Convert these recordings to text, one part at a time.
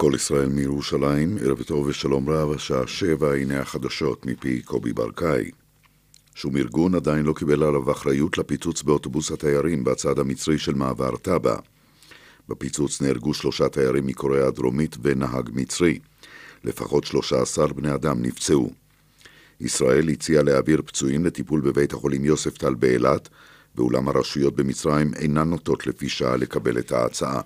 כל ישראל מירושלים, ערב טוב ושלום רב, השעה שבע, הנה החדשות מפי קובי ברקאי. שום ארגון עדיין לא קיבל עליו אחריות לפיצוץ באוטובוס התיירים בצד המצרי של מעבר טאבה. בפיצוץ נהרגו שלושה תיירים מקוריאה הדרומית ונהג מצרי. לפחות 13 בני אדם נפצעו. ישראל הציעה להעביר פצועים לטיפול בבית החולים יוספטל באילת, ואולם הרשויות במצרים אינן נוטות לפי שעה לקבל את ההצעה.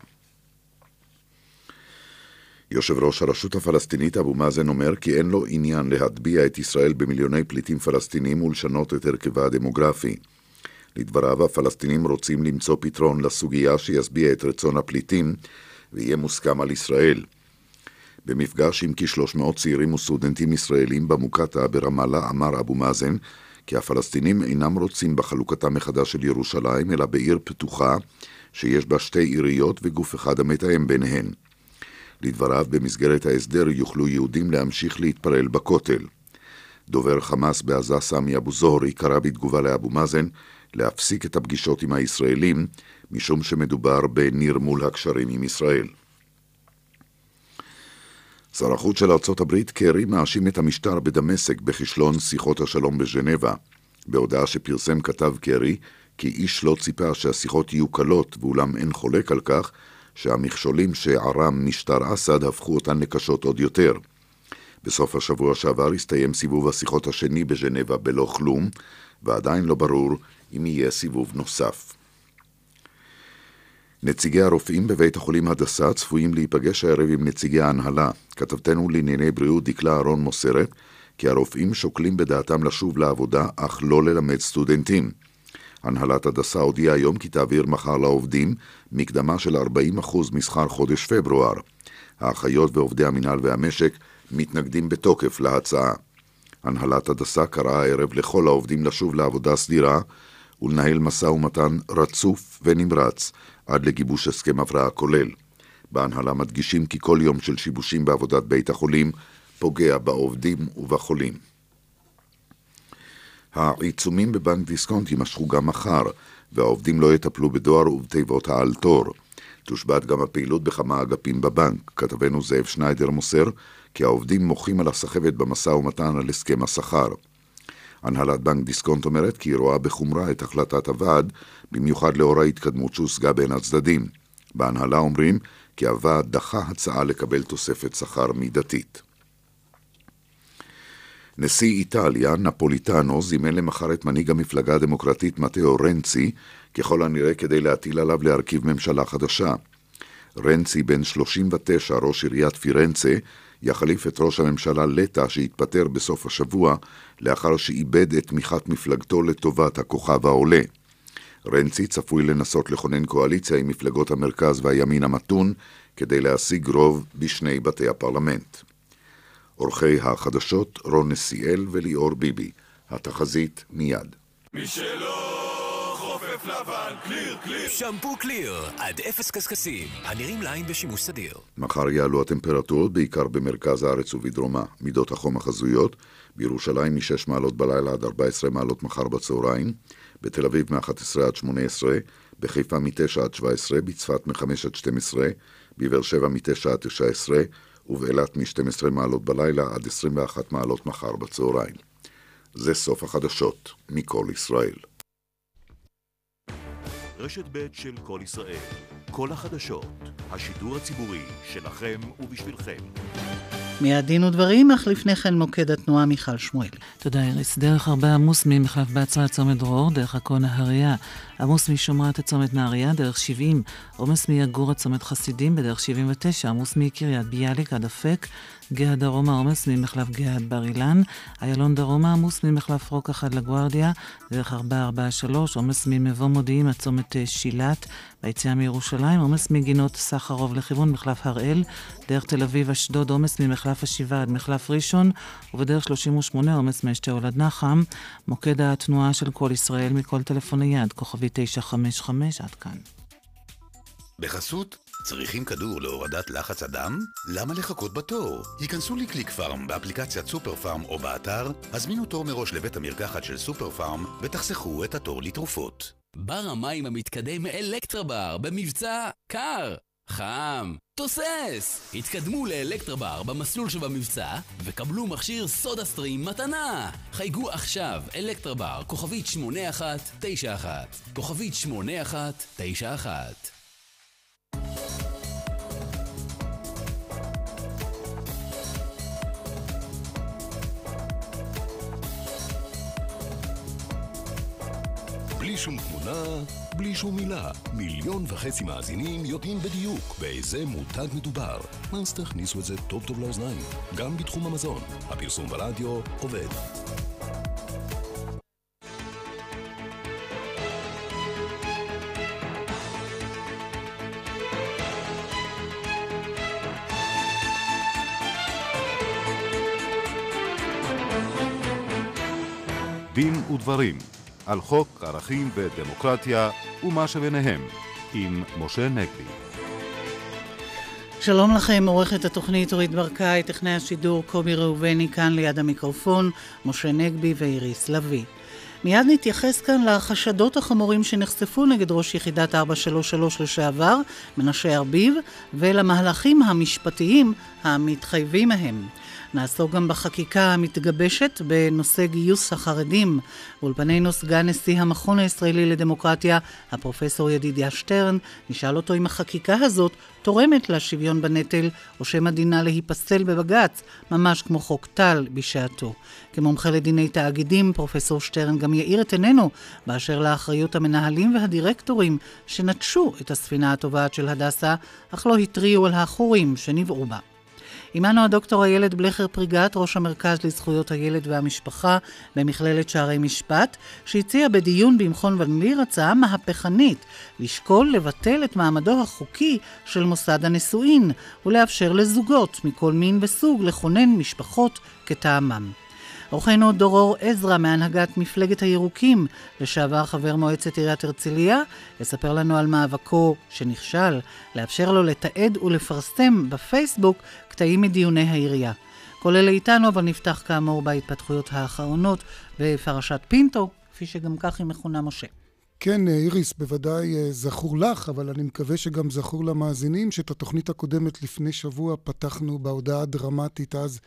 יושב ראש הרשות הפלסטינית אבו מאזן אומר כי אין לו עניין להטביע את ישראל במיליוני פליטים פלסטינים ולשנות את הרכבה הדמוגרפי. לדבריו, הפלסטינים רוצים למצוא פתרון לסוגיה שישביע את רצון הפליטים ויהיה מוסכם על ישראל. במפגש עם כ-300 צעירים וסטודנטים ישראלים במוקטעה ברמאללה אמר אבו מאזן כי הפלסטינים אינם רוצים בחלוקתה מחדש של ירושלים, אלא בעיר פתוחה שיש בה שתי עיריות וגוף אחד המתאם ביניהן. לדבריו, במסגרת ההסדר יוכלו יהודים להמשיך להתפלל בכותל. דובר חמאס בעזה סמי אבו זוהרי קרא בתגובה לאבו מאזן להפסיק את הפגישות עם הישראלים, משום שמדובר בנרמול הקשרים עם ישראל. שר החוץ של ארצות הברית, קרי, מאשים את המשטר בדמשק בכישלון שיחות השלום בז'נבה. בהודעה שפרסם כתב קרי, כי איש לא ציפה שהשיחות יהיו קלות, ואולם אין חולק על כך שהמכשולים שערם משטר אסד הפכו אותן לקשות עוד יותר. בסוף השבוע שעבר הסתיים סיבוב השיחות השני בז'נבה בלא כלום, ועדיין לא ברור אם יהיה סיבוב נוסף. נציגי הרופאים בבית החולים הדסה צפויים להיפגש הערב עם נציגי ההנהלה. כתבתנו לענייני בריאות דקלה אהרון מוסרת כי הרופאים שוקלים בדעתם לשוב לעבודה, אך לא ללמד סטודנטים. הנהלת הדסה הודיעה היום כי תעביר מחר לעובדים מקדמה של 40% משכר חודש פברואר. האחיות ועובדי המינהל והמשק מתנגדים בתוקף להצעה. הנהלת הדסה קראה הערב לכל העובדים לשוב לעבודה סדירה ולנהל משא ומתן רצוף ונמרץ עד לגיבוש הסכם הבראה כולל. בהנהלה מדגישים כי כל יום של שיבושים בעבודת בית החולים פוגע בעובדים ובחולים. העיצומים בבנק דיסקונט יימשכו גם מחר, והעובדים לא יטפלו בדואר ובתיבות האלתור. תושבת גם הפעילות בכמה אגפים בבנק. כתבנו זאב שניידר מוסר כי העובדים מוחים על הסחבת במשא ומתן על הסכם השכר. הנהלת בנק דיסקונט אומרת כי היא רואה בחומרה את החלטת הוועד, במיוחד לאור ההתקדמות שהושגה בין הצדדים. בהנהלה אומרים כי הוועד דחה הצעה לקבל תוספת שכר מידתית. נשיא איטליה, נפוליטנו, זימן למחר את מנהיג המפלגה הדמוקרטית מתאו רנצי, ככל הנראה כדי להטיל עליו להרכיב ממשלה חדשה. רנצי, בן 39, ראש עיריית פירנצה, יחליף את ראש הממשלה לטה שהתפטר בסוף השבוע לאחר שאיבד את תמיכת מפלגתו לטובת הכוכב העולה. רנצי צפוי לנסות לכונן קואליציה עם מפלגות המרכז והימין המתון כדי להשיג רוב בשני בתי הפרלמנט. עורכי החדשות רון נסיאל וליאור ביבי. התחזית מיד. מי שלא חופף לבן, קליר, קליר. שמפו קליר, עד אפס קשקשים, הנראים לעין בשימוש סדיר. מחר יעלו הטמפרטורות בעיקר במרכז הארץ ובדרומה. מידות החום החזויות, בירושלים מ-6 מעלות בלילה עד 14 מעלות מחר בצהריים, בתל אביב מ-11 עד 18, בחיפה מ-9 עד 17, בצפת מ-5 עד 12, בבאר שבע מ-9 עד 19, ובאילת מ-12 מעלות בלילה עד 21 מעלות מחר בצהריים. זה סוף החדשות מכל ישראל. רשת ב' של כל ישראל, כל החדשות, השידור הציבורי שלכם ובשבילכם. מיד דין ודברים, אך לפני כן מוקד התנועה מיכל שמואל. תודה איריס. דרך הרבה עמוס ממחלף בצרה צומת דרור, דרך עכו נהריה, עמוס משומרת צומת נהריה, דרך 70, עומס מיגור צומת חסידים, בדרך 79, עמוס מקריית ביאליק עד אפק, גאה דרומה עומס ממחלף גאה עד בר אילן, איילון דרומה עמוס ממחלף רוקח עד לגוארדיה, דרך 443, עומס ממבוא מודיעין עד צומת אה, שילת, ביציאה מירושלים, עומס מגינות סחרוב לכיוון מחלף הראל, דרך תל אביב אשדוד עומס ממחלף השבעה עד מחלף ראשון, ובדרך 38 עומס מאשתאול עד נחם, מוקד התנועה של כל ישראל מכל טלפון נייד, כוכבית 955 עד כאן. בחסות צריכים כדור להורדת לחץ הדם? למה לחכות בתור? היכנסו לקליק פארם באפליקציית סופר פארם או באתר, הזמינו תור מראש לבית המרקחת של סופר פארם ותחסכו את התור לתרופות. בר המים המתקדם אלקטרה בר במבצע קר! חם, תוסס! התקדמו לאלקטרבר במסלול שבמבצע וקבלו מכשיר סודה סטרים מתנה! חייגו עכשיו, אלקטרבר, כוכבית 8191, כוכבית 8191 בלי שום תמונה, בלי שום מילה. מיליון וחצי מאזינים יודעים בדיוק באיזה מותג מדובר. אז תכניסו את זה טוב טוב לאוזניים, גם בתחום המזון. הפרסום ברדיו עובד. דין ודברים על חוק ערכים ודמוקרטיה ומה שביניהם עם משה נגבי. שלום לכם, עורכת התוכנית אורית ברקאי, טכנאי השידור קובי ראובני כאן ליד המיקרופון, משה נגבי ואיריס לביא. מיד נתייחס כאן לחשדות החמורים שנחשפו נגד ראש יחידת 433 לשעבר, מנשה ארביב, ולמהלכים המשפטיים המתחייבים מהם. נעסוק גם בחקיקה המתגבשת בנושא גיוס החרדים. באולפנינו סגן נשיא המכון הישראלי לדמוקרטיה, הפרופסור ידידיה שטרן, נשאל אותו אם החקיקה הזאת תורמת לשוויון בנטל, או שמא דינה להיפסל בבג"ץ, ממש כמו חוק טל בשעתו. כמומחה לדיני תאגידים, פרופסור שטרן גם יאיר את עינינו באשר לאחריות המנהלים והדירקטורים שנטשו את הספינה הטובעת של הדסה, אך לא התריעו על החורים שנבעו בה. עמנו הדוקטור איילת בלכר פריגת, ראש המרכז לזכויות הילד והמשפחה במכללת שערי משפט, שהציע בדיון במכון ון ליר הצעה מהפכנית לשקול לבטל את מעמדו החוקי של מוסד הנישואין ולאפשר לזוגות מכל מין וסוג לכונן משפחות כטעמם. אורחנו דורור עזרא מהנהגת מפלגת הירוקים, לשעבר חבר מועצת עיריית הרצליה, יספר לנו על מאבקו שנכשל, לאפשר לו לתעד ולפרסם בפייסבוק קטעים מדיוני העירייה. כל אלה איתנו, אבל נפתח כאמור בהתפתחויות האחרונות בפרשת פינטו, כפי שגם כך היא מכונה משה. כן, איריס, בוודאי אה, זכור לך, אבל אני מקווה שגם זכור למאזינים, שאת התוכנית הקודמת לפני שבוע פתחנו בהודעה הדרמטית אז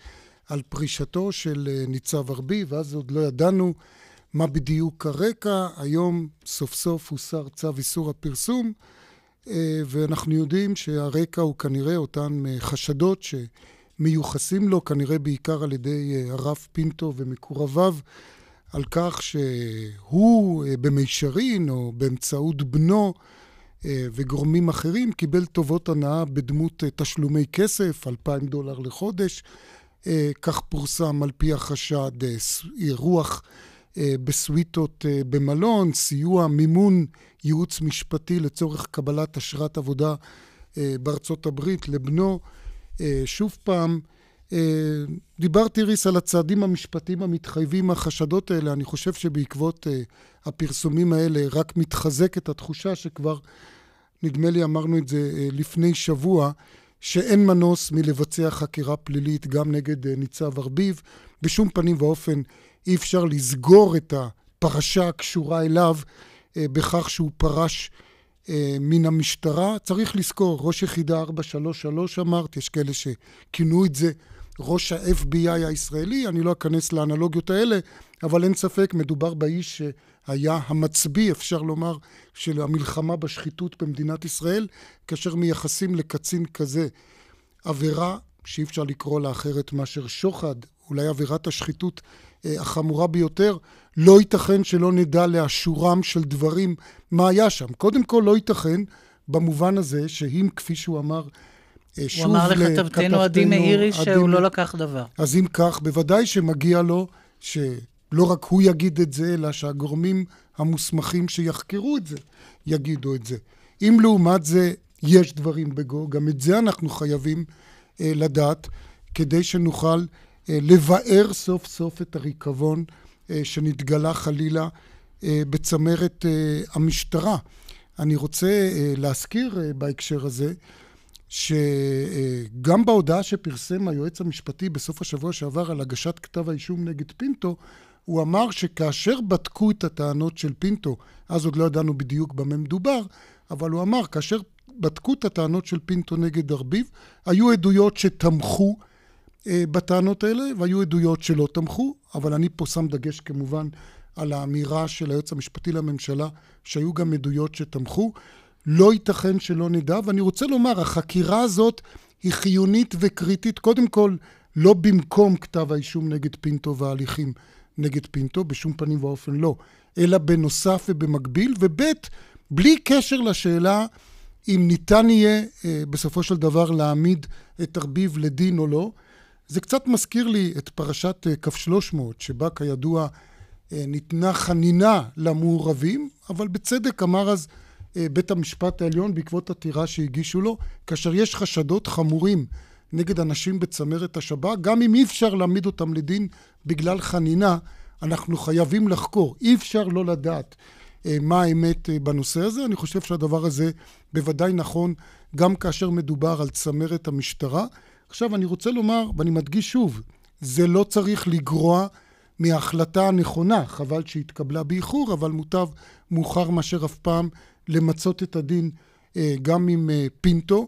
על פרישתו של אה, ניצב ארביב, ואז עוד לא ידענו מה בדיוק הרקע. היום סוף סוף הוסר צו איסור הפרסום, אה, ואנחנו יודעים שהרקע הוא כנראה אותן אה, חשדות שמיוחסים לו, כנראה בעיקר על ידי הרב פינטו ומקורביו, על כך שהוא במישרין או באמצעות בנו וגורמים אחרים קיבל טובות הנאה בדמות תשלומי כסף, 2,000 דולר לחודש, כך פורסם על פי החשד, אה, אירוח אה, בסוויטות במלון, סיוע, מימון ייעוץ משפטי לצורך קבלת אשרת עבודה בארצות הברית לבנו. שוב פעם, דיברתי, ריס, על הצעדים המשפטיים המתחייבים מהחשדות האלה. אני חושב שבעקבות הפרסומים האלה רק מתחזקת התחושה שכבר, נדמה לי אמרנו את זה לפני שבוע, שאין מנוס מלבצע חקירה פלילית גם נגד אה, ניצב ארביב. בשום פנים ואופן אי אפשר לסגור את הפרשה הקשורה אליו אה, בכך שהוא פרש אה, מן המשטרה. צריך לזכור, ראש יחידה 433 אמרת, יש כאלה שכינו את זה ראש ה-FBI הישראלי, אני לא אכנס לאנלוגיות האלה, אבל אין ספק, מדובר באיש שהיה המצביא, אפשר לומר, של המלחמה בשחיתות במדינת ישראל, כאשר מייחסים לקצין כזה עבירה שאי אפשר לקרוא לה אחרת מאשר שוחד, אולי עבירת השחיתות אה, החמורה ביותר, לא ייתכן שלא נדע לאשורם של דברים מה היה שם. קודם כל, לא ייתכן במובן הזה שאם, כפי שהוא אמר, אה, הוא אמר לכתבתנו עדי מאירי שהוא לא לקח דבר. אז אם כך, בוודאי שמגיע לו שלא רק הוא יגיד את זה, אלא שהגורמים המוסמכים שיחקרו את זה יגידו את זה. אם לעומת זה יש דברים בגו, גם את זה אנחנו חייבים אה, לדעת, כדי שנוכל אה, לבאר סוף סוף את הריקבון אה, שנתגלה חלילה אה, בצמרת אה, המשטרה. אני רוצה אה, להזכיר אה, בהקשר הזה, שגם בהודעה שפרסם היועץ המשפטי בסוף השבוע שעבר על הגשת כתב האישום נגד פינטו, הוא אמר שכאשר בדקו את הטענות של פינטו, אז עוד לא ידענו בדיוק במה מדובר, אבל הוא אמר, כאשר בדקו את הטענות של פינטו נגד ארביב. היו עדויות שתמכו אה, בטענות האלה, והיו עדויות שלא תמכו, אבל אני פה שם דגש כמובן על האמירה של היועץ המשפטי לממשלה, שהיו גם עדויות שתמכו. לא ייתכן שלא נדע, ואני רוצה לומר, החקירה הזאת היא חיונית וקריטית, קודם כל, לא במקום כתב האישום נגד פינטו וההליכים נגד פינטו, בשום פנים ואופן לא, אלא בנוסף ובמקביל, וב' בלי קשר לשאלה אם ניתן יהיה אה, בסופו של דבר להעמיד את ארביב לדין או לא. זה קצת מזכיר לי את פרשת אה, כף 300, שבה כידוע אה, ניתנה חנינה למעורבים, אבל בצדק אמר אז בית המשפט העליון בעקבות עתירה שהגישו לו, כאשר יש חשדות חמורים נגד אנשים בצמרת השב"כ, גם אם אי אפשר להעמיד אותם לדין בגלל חנינה, אנחנו חייבים לחקור. אי אפשר לא לדעת אה, מה האמת אה, בנושא הזה. אני חושב שהדבר הזה בוודאי נכון גם כאשר מדובר על צמרת המשטרה. עכשיו, אני רוצה לומר, ואני מדגיש שוב, זה לא צריך לגרוע מההחלטה הנכונה, חבל שהתקבלה באיחור, אבל מוטב מאוחר מאשר אף פעם למצות את הדין אה, גם עם פינטו,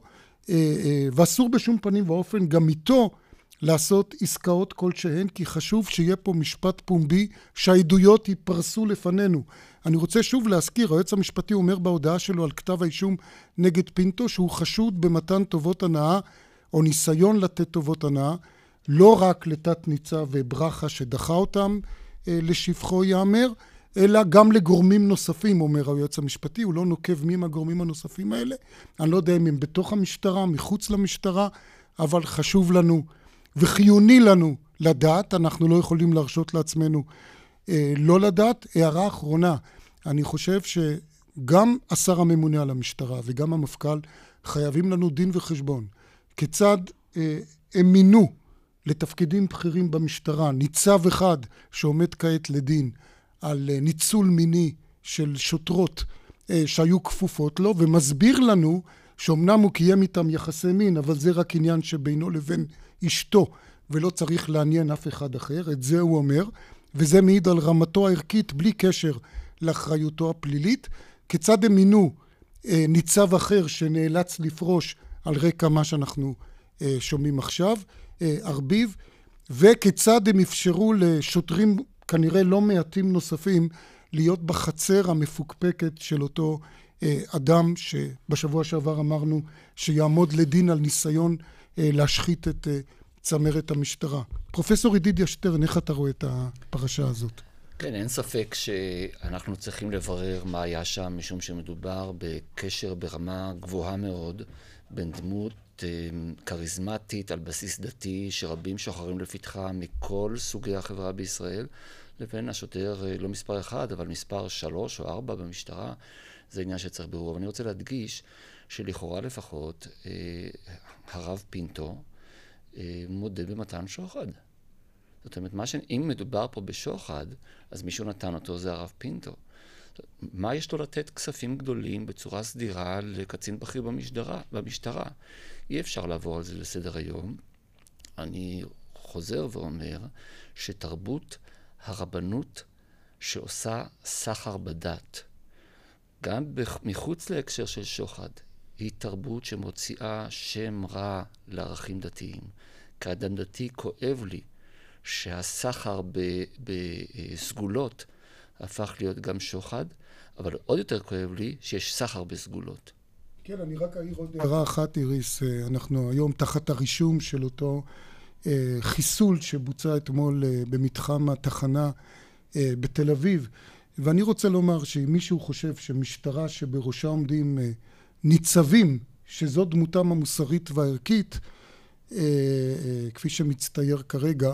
ואסור בשום פנים ואופן גם איתו לעשות עסקאות כלשהן, כי חשוב שיהיה פה משפט פומבי, שהעדויות ייפרסו לפנינו. אני רוצה שוב להזכיר, היועץ המשפטי אומר בהודעה שלו על כתב האישום נגד פינטו, שהוא חשוד במתן טובות הנאה, או ניסיון לתת טובות הנאה, לא רק לתת ניצב ברכה שדחה אותם אה, לשבחו ייאמר, אלא גם לגורמים נוספים, אומר היועץ המשפטי, הוא לא נוקב מי הם הגורמים הנוספים האלה. אני לא יודע אם הם בתוך המשטרה, מחוץ למשטרה, אבל חשוב לנו וחיוני לנו לדעת, אנחנו לא יכולים להרשות לעצמנו אה, לא לדעת. הערה אחרונה, אני חושב שגם השר הממונה על המשטרה וגם המפכ"ל חייבים לנו דין וחשבון. כיצד אה, הם מינו לתפקידים בכירים במשטרה ניצב אחד שעומד כעת לדין על אה, ניצול מיני של שוטרות אה, שהיו כפופות לו, ומסביר לנו שאומנם הוא קיים איתם יחסי מין, אבל זה רק עניין שבינו לבין אשתו, ולא צריך לעניין אף אחד אחר, את זה הוא אומר, וזה מעיד על רמתו הערכית בלי קשר לאחריותו הפלילית. כיצד הם מינו אה, ניצב אחר שנאלץ לפרוש על רקע מה שאנחנו שומעים עכשיו, ארביב, וכיצד הם אפשרו לשוטרים כנראה לא מעטים נוספים להיות בחצר המפוקפקת של אותו אה, אדם שבשבוע שעבר אמרנו שיעמוד לדין על ניסיון אה, להשחית את אה, צמרת המשטרה. פרופסור ידידיה שטרן, איך אתה רואה את הפרשה הזאת? כן, אין ספק שאנחנו צריכים לברר מה היה שם, משום שמדובר בקשר ברמה גבוהה מאוד בין דמות כריזמטית על בסיס דתי, שרבים שוחרים לפתחה מכל סוגי החברה בישראל, לבין השוטר, לא מספר אחד, אבל מספר שלוש או ארבע במשטרה. זה עניין שצריך בירור. אבל אני רוצה להדגיש שלכאורה לפחות, אה, הרב פינטו אה, מודה במתן שוחד. זאת אומרת, ש... אם מדובר פה בשוחד, אז מישהו נתן אותו, זה הרב פינטו. מה יש לו לתת כספים גדולים בצורה סדירה לקצין בכיר במשטרה? במשטרה? אי אפשר לעבור על זה לסדר היום. אני חוזר ואומר שתרבות הרבנות שעושה סחר בדת, גם מחוץ להקשר של שוחד, היא תרבות שמוציאה שם רע לערכים דתיים. כאדם דתי כואב לי שהסחר בסגולות הפך להיות גם שוחד, אבל עוד יותר כואב לי שיש סחר בסגולות. כן, אני רק אעיר עוד הערה אחת, איריס. אה, אנחנו היום תחת הרישום של אותו אה, חיסול שבוצע אתמול אה, במתחם התחנה בתל אביב. ואני רוצה לומר שאם מישהו חושב שמשטרה שבראשה עומדים אה, ניצבים, שזו דמותם המוסרית והערכית, אה, אה, כפי שמצטייר כרגע,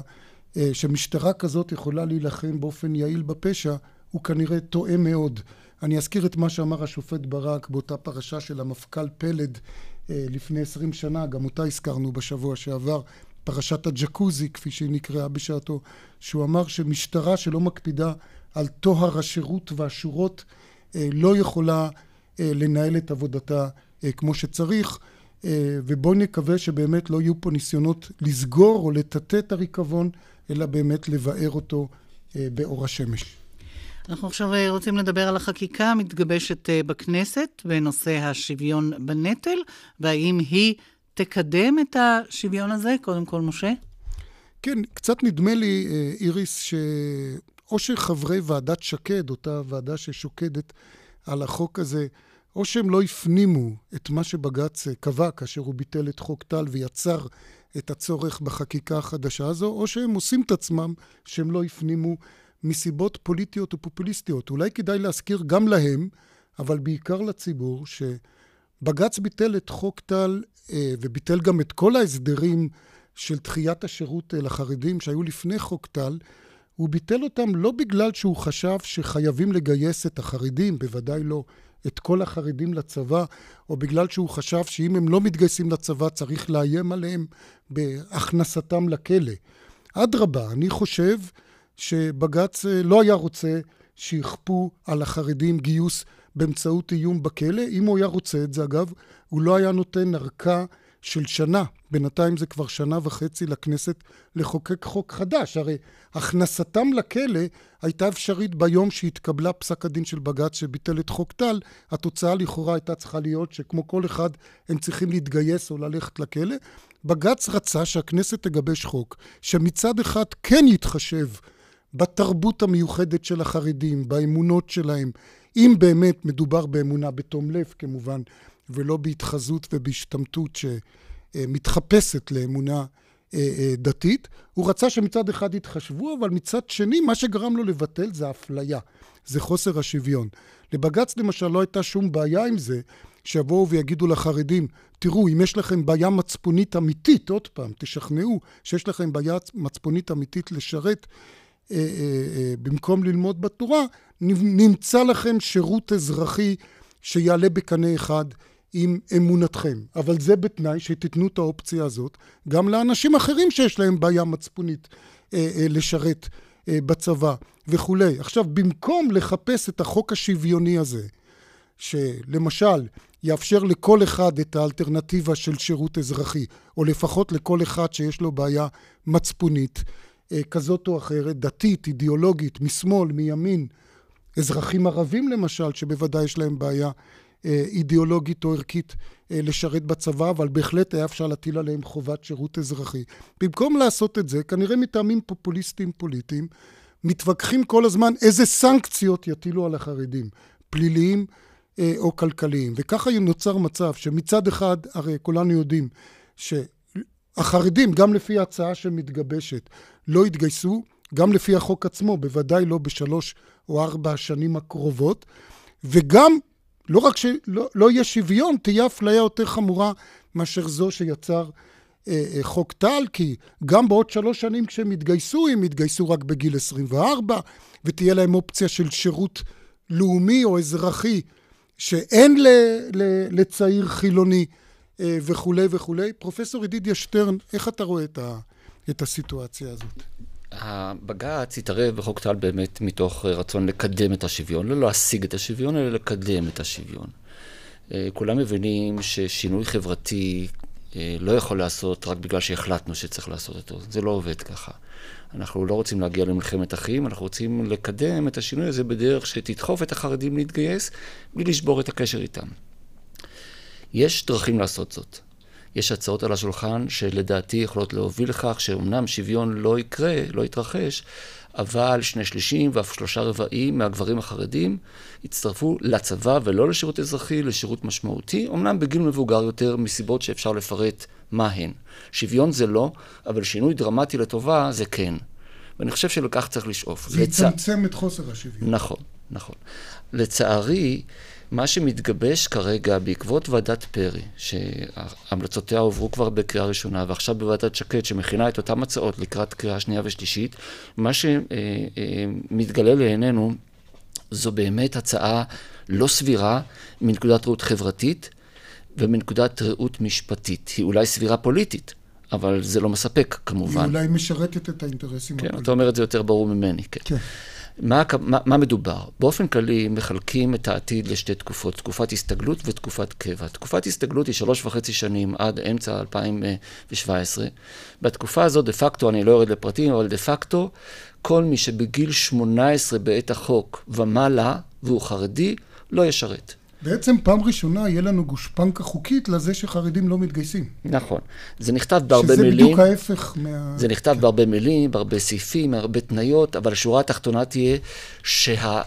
שמשטרה כזאת יכולה להילחם באופן יעיל בפשע, הוא כנראה טועה מאוד. אני אזכיר את מה שאמר השופט ברק באותה פרשה של המפכ"ל פלד לפני עשרים שנה, גם אותה הזכרנו בשבוע שעבר, פרשת הג'קוזי, כפי שהיא נקראה בשעתו, שהוא אמר שמשטרה שלא מקפידה על טוהר השירות והשורות אה, לא יכולה אה, לנהל את עבודתה אה, כמו שצריך ובואי נקווה שבאמת לא יהיו פה ניסיונות לסגור או לטאטא את הריקבון אלא באמת לבאר אותו באור השמש. אנחנו עכשיו רוצים לדבר על החקיקה המתגבשת בכנסת בנושא השוויון בנטל, והאם היא תקדם את השוויון הזה? קודם כל, משה. כן, קצת נדמה לי, אה, איריס, שאו שחברי ועדת שקד, אותה ועדה ששוקדת על החוק הזה, או שהם לא הפנימו את מה שבג"ץ קבע כאשר הוא ביטל את חוק טל ויצר את הצורך בחקיקה החדשה הזו, או שהם עושים את עצמם שהם לא הפנימו מסיבות פוליטיות ופופוליסטיות. אולי כדאי להזכיר גם להם, אבל בעיקר לציבור, שבג"ץ ביטל את חוק טל אה, וביטל גם את כל ההסדרים של דחיית השירות אה, לחרדים שהיו לפני חוק טל, הוא ביטל אותם לא בגלל שהוא חשב שחייבים לגייס את החרדים, בוודאי לא את כל החרדים לצבא, או בגלל שהוא חשב שאם הם לא מתגייסים לצבא צריך לאיים עליהם בהכנסתם לכלא. אדרבה, אני חושב שבג"ץ אה, לא היה רוצה שיכפו על החרדים גיוס באמצעות איום בכלא. אם הוא היה רוצה את זה, אגב, הוא לא היה נותן ארכה של שנה, בינתיים זה כבר שנה וחצי לכנסת לחוקק חוק חדש. הרי הכנסתם לכלא הייתה אפשרית ביום שהתקבלה פסק הדין של בג"ץ שביטל את חוק טל. התוצאה לכאורה הייתה צריכה להיות שכמו כל אחד הם צריכים להתגייס או ללכת לכלא. בג"ץ רצה שהכנסת תגבש חוק שמצד אחד כן יתחשב בתרבות המיוחדת של החרדים, באמונות שלהם, אם באמת מדובר באמונה בתום לב כמובן, ולא בהתחזות ובהשתמטות שמתחפשת לאמונה אה, אה, דתית. הוא רצה שמצד אחד יתחשבו, אבל מצד שני, מה שגרם לו לבטל זה אפליה, זה חוסר השוויון. לבג"ץ למשל לא הייתה שום בעיה עם זה, שיבואו ויגידו לחרדים, תראו, אם יש לכם בעיה מצפונית אמיתית, עוד פעם, תשכנעו שיש לכם בעיה מצפונית אמיתית לשרת במקום ללמוד בתורה, נמצא לכם שירות אזרחי שיעלה בקנה אחד עם אמונתכם. אבל זה בתנאי שתיתנו את האופציה הזאת גם לאנשים אחרים שיש להם בעיה מצפונית לשרת בצבא וכולי. עכשיו, במקום לחפש את החוק השוויוני הזה, שלמשל יאפשר לכל אחד את האלטרנטיבה של שירות אזרחי, או לפחות לכל אחד שיש לו בעיה מצפונית, אה, כזאת או אחרת, דתית, אידיאולוגית, משמאל, מימין, אזרחים ערבים למשל, שבוודאי יש להם בעיה אה, אידיאולוגית או ערכית אה, לשרת בצבא, אבל בהחלט היה אפשר להטיל עליהם חובת שירות אזרחי. במקום לעשות את זה, כנראה מטעמים פופוליסטיים פוליטיים, מתווכחים כל הזמן איזה סנקציות יטילו על החרדים, פליליים או כלכליים. וככה נוצר מצב שמצד אחד, הרי כולנו יודעים שהחרדים, גם לפי ההצעה שמתגבשת, לא יתגייסו, גם לפי החוק עצמו, בוודאי לא בשלוש או ארבע השנים הקרובות, וגם, לא רק שלא לא יהיה שוויון, תהיה אפליה יותר חמורה מאשר זו שיצר אה, אה, חוק טל, כי גם בעוד שלוש שנים כשהם יתגייסו, הם יתגייסו רק בגיל 24, ותהיה להם אופציה של שירות לאומי או אזרחי, שאין ל, ל, לצעיר חילוני וכולי וכולי. פרופסור ידידיה שטרן, איך אתה רואה את ה... את הסיטואציה הזאת? הבג"ץ התערב בחוק טל באמת מתוך רצון לקדם את השוויון, לא להשיג את השוויון, אלא לקדם את השוויון. אה, כולם מבינים ששינוי חברתי אה, לא יכול לעשות רק בגלל שהחלטנו שצריך לעשות אותו. זה לא עובד ככה. אנחנו לא רוצים להגיע למלחמת אחים, אנחנו רוצים לקדם את השינוי הזה בדרך שתדחוף את החרדים להתגייס בלי לשבור את הקשר איתם. יש דרכים לעשות זאת. יש הצעות על השולחן שלדעתי יכולות להוביל לכך שאומנם שוויון לא יקרה, לא יתרחש, אבל שני שלישים ואף שלושה רבעים מהגברים החרדים יצטרפו לצבא ולא לשירות אזרחי, לשירות משמעותי, אמנם בגיל מבוגר יותר, מסיבות שאפשר לפרט מה הן. שוויון זה לא, אבל שינוי דרמטי לטובה זה כן. ואני חושב שלכך צריך לשאוף. זה לצ... יצמצם את חוסר השוויון. נכון, נכון. לצערי, מה שמתגבש כרגע בעקבות ועדת פרי, שהמלצותיה עוברו כבר בקריאה ראשונה, ועכשיו בוועדת שקד, שמכינה את אותן הצעות לקראת קריאה שנייה ושלישית, מה שמתגלה לעינינו זו באמת הצעה לא סבירה מנקודת ראות חברתית ומנקודת ראות משפטית. היא אולי סבירה פוליטית, אבל זה לא מספק כמובן. היא אולי משרתת את האינטרסים כן, הפוליטיים. אתה אומר את זה יותר ברור ממני, כן. כן. מה, מה, מה מדובר? באופן כללי מחלקים את העתיד לשתי תקופות, תקופת הסתגלות ותקופת קבע. תקופת הסתגלות היא שלוש וחצי שנים עד אמצע 2017. בתקופה הזאת, דה פקטו, אני לא יורד לפרטים, אבל דה פקטו, כל מי שבגיל 18 בעת החוק ומעלה, והוא חרדי, לא ישרת. בעצם פעם ראשונה יהיה לנו גושפנקה חוקית לזה שחרדים לא מתגייסים. נכון. זה נכתב בהרבה שזה מילים. שזה בדיוק ההפך מה... זה נכתב כן. בהרבה מילים, בהרבה סעיפים, בהרבה תניות, אבל השורה התחתונה תהיה שה...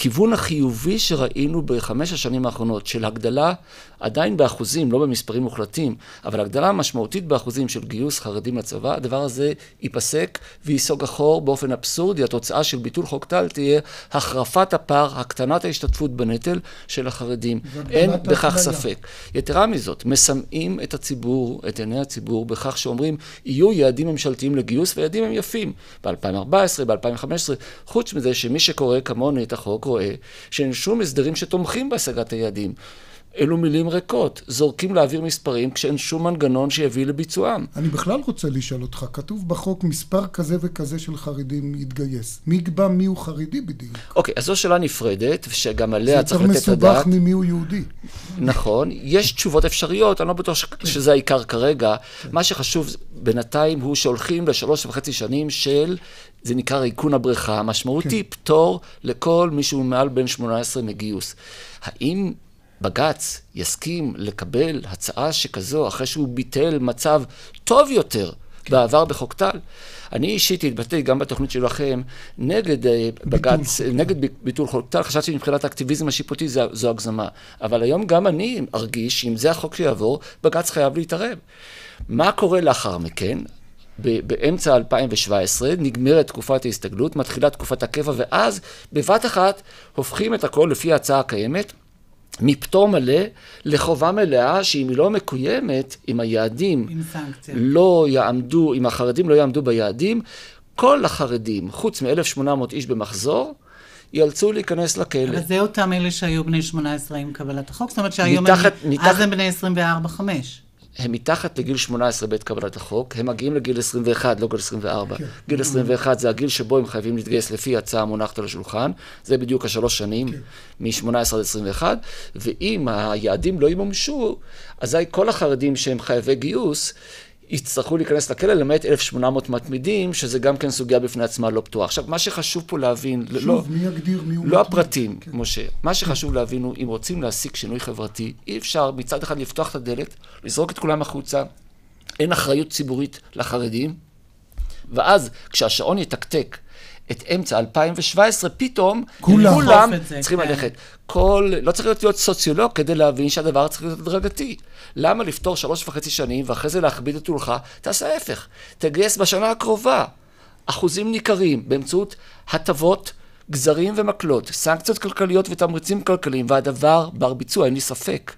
הכיוון החיובי שראינו בחמש השנים האחרונות של הגדלה, עדיין באחוזים, לא במספרים מוחלטים, אבל הגדלה משמעותית באחוזים של גיוס חרדים לצבא, הדבר הזה ייפסק וייסוג אחור באופן אבסורדי. התוצאה של ביטול חוק טל תהיה החרפת הפער, הקטנת ההשתתפות בנטל של החרדים. אין בכך ספק. יתרה מזאת, מסמאים את הציבור, את עיני הציבור, בכך שאומרים, יהיו יעדים ממשלתיים לגיוס, ויעדים הם יפים. ב-2014, ב-2015, חוץ מזה שמי שקורא כמוני את החוק, רואה שאין שום הסדרים שתומכים בהשגת היעדים. אלו מילים ריקות, זורקים לאוויר מספרים כשאין שום מנגנון שיביא לביצועם. אני בכלל רוצה לשאול אותך, כתוב בחוק מספר כזה וכזה של חרדים יתגייס. מי יקבע מי הוא חרדי בדיוק? אוקיי, אז זו שאלה נפרדת, שגם עליה צריך לתת את הדעת. זה יותר מסובך ממי הוא יהודי. נכון, יש תשובות אפשריות, אני לא בטוח שזה העיקר כרגע. מה שחשוב בינתיים הוא שהולכים לשלוש וחצי שנים של זה נקרא ריקון הבריכה. המשמעות כן. היא פטור לכל מי שהוא מעל בן 18 מגיוס. האם בג"ץ יסכים לקבל הצעה שכזו אחרי שהוא ביטל מצב טוב יותר כן. בעבר בחוק טל? אני אישית התבטאתי גם בתוכנית שלכם נגד אה, בג"ץ, נגד ביטול חוק טל, חשבתי שמבחינת האקטיביזם השיפוטי זו, זו הגזמה. אבל היום גם אני ארגיש שאם זה החוק שיעבור, בג"ץ חייב להתערב. מה קורה לאחר מכן? באמצע 2017, נגמרת תקופת ההסתגלות, מתחילה תקופת הקבע, ואז בבת אחת הופכים את הכל לפי ההצעה הקיימת. מפטור מלא לחובה מלאה שאם היא לא מקוימת, אם היעדים לא יעמדו, אם החרדים לא יעמדו ביעדים, כל החרדים, חוץ מ-1,800 איש במחזור, ייאלצו להיכנס לכלא. אבל זה אותם אלה שהיו בני 18 עם קבלת החוק? זאת אומרת שהיום מתחת, הם, מתחת, אז הם בני 24-5. הם מתחת לגיל 18 בעת קבלת החוק, הם מגיעים לגיל 21, לא גיל 24. כן. גיל 21 זה הגיל שבו הם חייבים להתגייס לפי הצעה המונחת על השולחן, זה בדיוק השלוש שנים, כן. מ-18 עד 21, ואם היעדים לא ימומשו, אזי כל החרדים שהם חייבי גיוס, יצטרכו להיכנס לכלא למעט 1,800 מתמידים, שזה גם כן סוגיה בפני עצמה לא פתוחה. עכשיו, מה שחשוב פה להבין, שוב, לא, מי יגדיר מי הוא לא הפרטים, כן. משה, מה שחשוב להבין הוא, אם רוצים להשיג שינוי חברתי, אי אפשר מצד אחד לפתוח את הדלת, לזרוק את כולם החוצה, אין אחריות ציבורית לחרדים, ואז כשהשעון יתקתק את אמצע 2017, פתאום כולם, כולם צריכים כן. ללכת. כל, לא צריך להיות, להיות סוציולוג כדי להבין שהדבר צריך להיות הדרגתי. למה לפתור שלוש וחצי שנים ואחרי זה להכביד את עולך? תעשה ההפך. תגייס בשנה הקרובה אחוזים ניכרים באמצעות הטבות, גזרים ומקלות, סנקציות כלכליות ותמריצים כלכליים, והדבר בר ביצוע, אין לי ספק.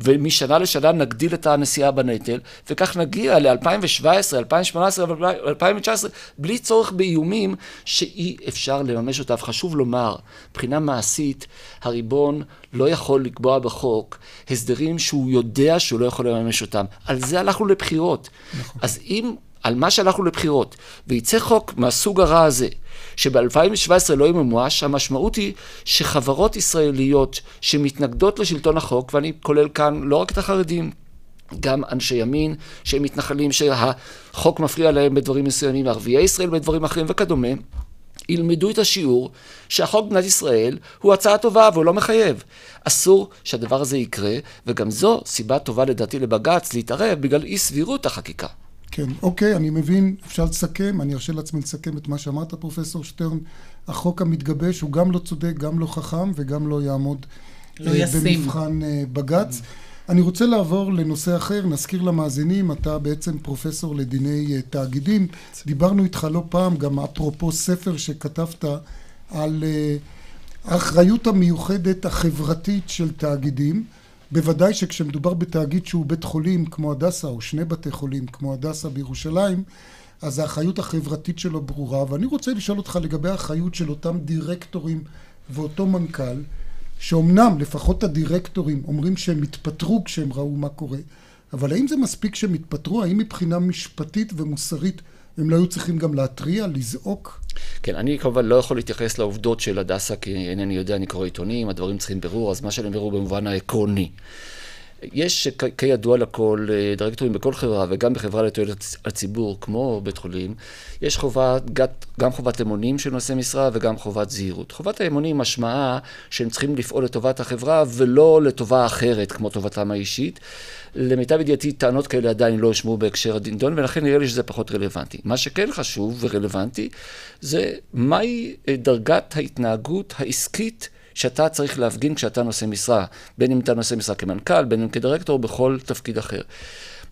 ומשנה לשנה נגדיל את הנסיעה בנטל, וכך נגיע ל-2017, 2018 ו-2019, בלי צורך באיומים שאי אפשר לממש אותם. חשוב לומר, מבחינה מעשית, הריבון לא יכול לקבוע בחוק הסדרים שהוא יודע שהוא לא יכול לממש אותם. על זה הלכנו לבחירות. נכון. אז אם על מה שהלכנו לבחירות, וייצא חוק מהסוג הרע הזה, שב-2017 לא ימומש, המשמעות היא שחברות ישראליות שמתנגדות לשלטון החוק, ואני כולל כאן לא רק את החרדים, גם אנשי ימין שהם מתנחלים שהחוק מפריע להם בדברים מסוימים, ערביי ישראל בדברים אחרים וכדומה, ילמדו את השיעור שהחוק במדינת ישראל הוא הצעה טובה והוא לא מחייב. אסור שהדבר הזה יקרה, וגם זו סיבה טובה לדעתי לבג"ץ להתערב בגלל אי סבירות החקיקה. כן, אוקיי, אני מבין, אפשר לסכם, אני ארשה לעצמי לסכם את מה שאמרת, פרופסור שטרן. החוק המתגבש הוא גם לא צודק, גם לא חכם וגם לא יעמוד לא uh, במבחן uh, בג"ץ. אני רוצה לעבור לנושא אחר, נזכיר למאזינים, אתה בעצם פרופסור לדיני uh, תאגידים. דיברנו איתך לא פעם, גם אפרופו ספר שכתבת על uh, האחריות המיוחדת החברתית של תאגידים. בוודאי שכשמדובר בתאגיד שהוא בית חולים כמו הדסה, או שני בתי חולים כמו הדסה בירושלים, אז האחריות החברתית שלו ברורה. ואני רוצה לשאול אותך לגבי האחריות של אותם דירקטורים ואותו מנכ"ל, שאומנם לפחות הדירקטורים אומרים שהם התפטרו כשהם ראו מה קורה, אבל האם זה מספיק שהם התפטרו? האם מבחינה משפטית ומוסרית הם לא היו צריכים גם להתריע, לזעוק? כן, אני כמובן לא יכול להתייחס לעובדות של הדסה, כי אינני יודע, אני קורא עיתונים, הדברים צריכים בירור, אז מה שאני בירור במובן העקרוני. יש כידוע לכל אה, דירקטורים בכל חברה וגם בחברה לתועלת הציבור כמו בית חולים, יש חובה, גם חובת אמונים של נושאי משרה וגם חובת זהירות. חובת האמונים משמעה שהם צריכים לפעול לטובת החברה ולא לטובה אחרת כמו טובתם האישית. למיטב ידיעתי טענות כאלה עדיין לא הושמעו בהקשר הדינדון ולכן נראה לי שזה פחות רלוונטי. מה שכן חשוב ורלוונטי זה מהי אה, דרגת ההתנהגות העסקית שאתה צריך להפגין כשאתה נושא משרה, בין אם אתה נושא משרה כמנכ"ל, בין אם כדירקטור, בכל תפקיד אחר.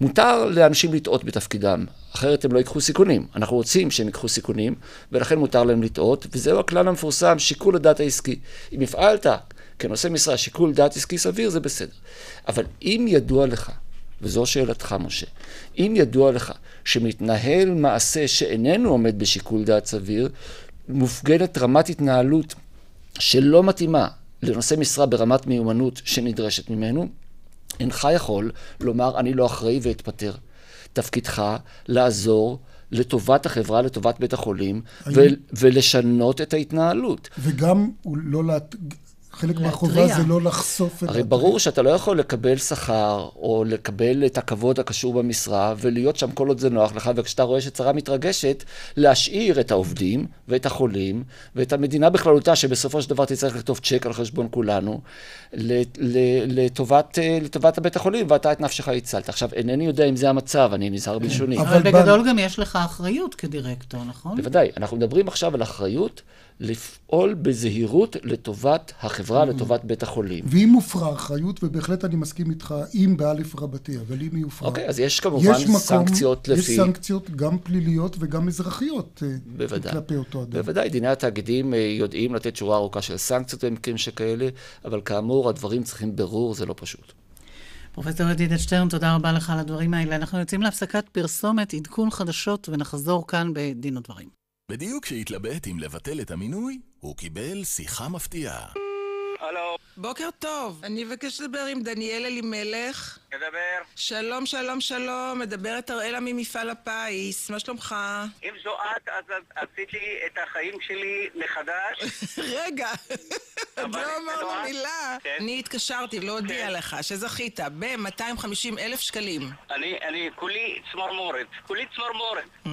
מותר לאנשים לטעות בתפקידם, אחרת הם לא ייקחו סיכונים. אנחנו רוצים שהם ייקחו סיכונים, ולכן מותר להם לטעות, וזהו הכלל המפורסם, שיקול הדעת העסקי. אם הפעלת כנושא משרה שיקול דעת עסקי סביר, זה בסדר. אבל אם ידוע לך, וזו שאלתך, משה, אם ידוע לך שמתנהל מעשה שאיננו עומד בשיקול דעת סביר, מופגנת רמת התנהלות שלא מתאימה לנושא משרה ברמת מיומנות שנדרשת ממנו, אינך יכול לומר אני לא אחראי ואתפטר. תפקידך לעזור לטובת החברה, לטובת בית החולים, ו- ולשנות את ההתנהלות. וגם לא, חלק מהחובה זה לא לחשוף את... הרי ברור שאתה לא יכול לקבל שכר, או לקבל את הכבוד הקשור במשרה, ולהיות שם כל עוד זה נוח לך, וכשאתה רואה שצרה מתרגשת, להשאיר את העובדים, ואת החולים, ואת המדינה בכללותה, שבסופו של דבר תצטרך לכתוב צ'ק על חשבון כולנו, לטובת, לטובת הבית החולים, ואתה את נפשך הצלת. עכשיו, אינני יודע אם זה המצב, אני נזהר בלשוני. אבל בגדול גם יש לך אחריות כדירקטור, נכון? בוודאי. אנחנו מדברים עכשיו על אחריות. לפעול בזהירות לטובת החברה, mm. לטובת בית החולים. ואם מופרה אחריות, ובהחלט אני מסכים איתך, אם באלף רבתי, אבל אם היא הופרה... אוקיי, אז יש כמובן יש מקום, סנקציות לפי... יש סנקציות גם פליליות וגם אזרחיות אה, בוודאי, כלפי אותו אדם. בוודאי, דיני התאגידים אה, יודעים לתת שורה ארוכה של סנקציות במקרים שכאלה, אבל כאמור, הדברים צריכים ברור, זה לא פשוט. פרופסור ידידת שטרן, תודה רבה לך על הדברים האלה. אנחנו יוצאים להפסקת פרסומת, עדכון חדשות, ונחזור כאן בדין ודברים. בדיוק כשהתלבט אם לבטל את המינוי, הוא קיבל שיחה מפתיעה. הלו. בוקר טוב, אני אבקש לדבר עם דניאל אלימלך. מדבר. שלום, שלום, שלום, מדברת אראלה ממפעל הפיס, מה שלומך? אם זו את, אז עשיתי את החיים שלי מחדש. רגע, עוד לא אמרנו מילה. כן. אני התקשרתי להודיע כן. לך שזכית ב-250 אלף שקלים. אני, אני, כולי צמרמורת, כולי צמרמורת. Mm.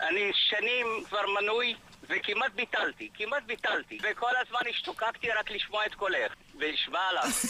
אני שנים כבר מנוי וכמעט ביטלתי, כמעט ביטלתי. וכל הזמן השתוקקתי רק לשמוע את קולך. ונשמע לך.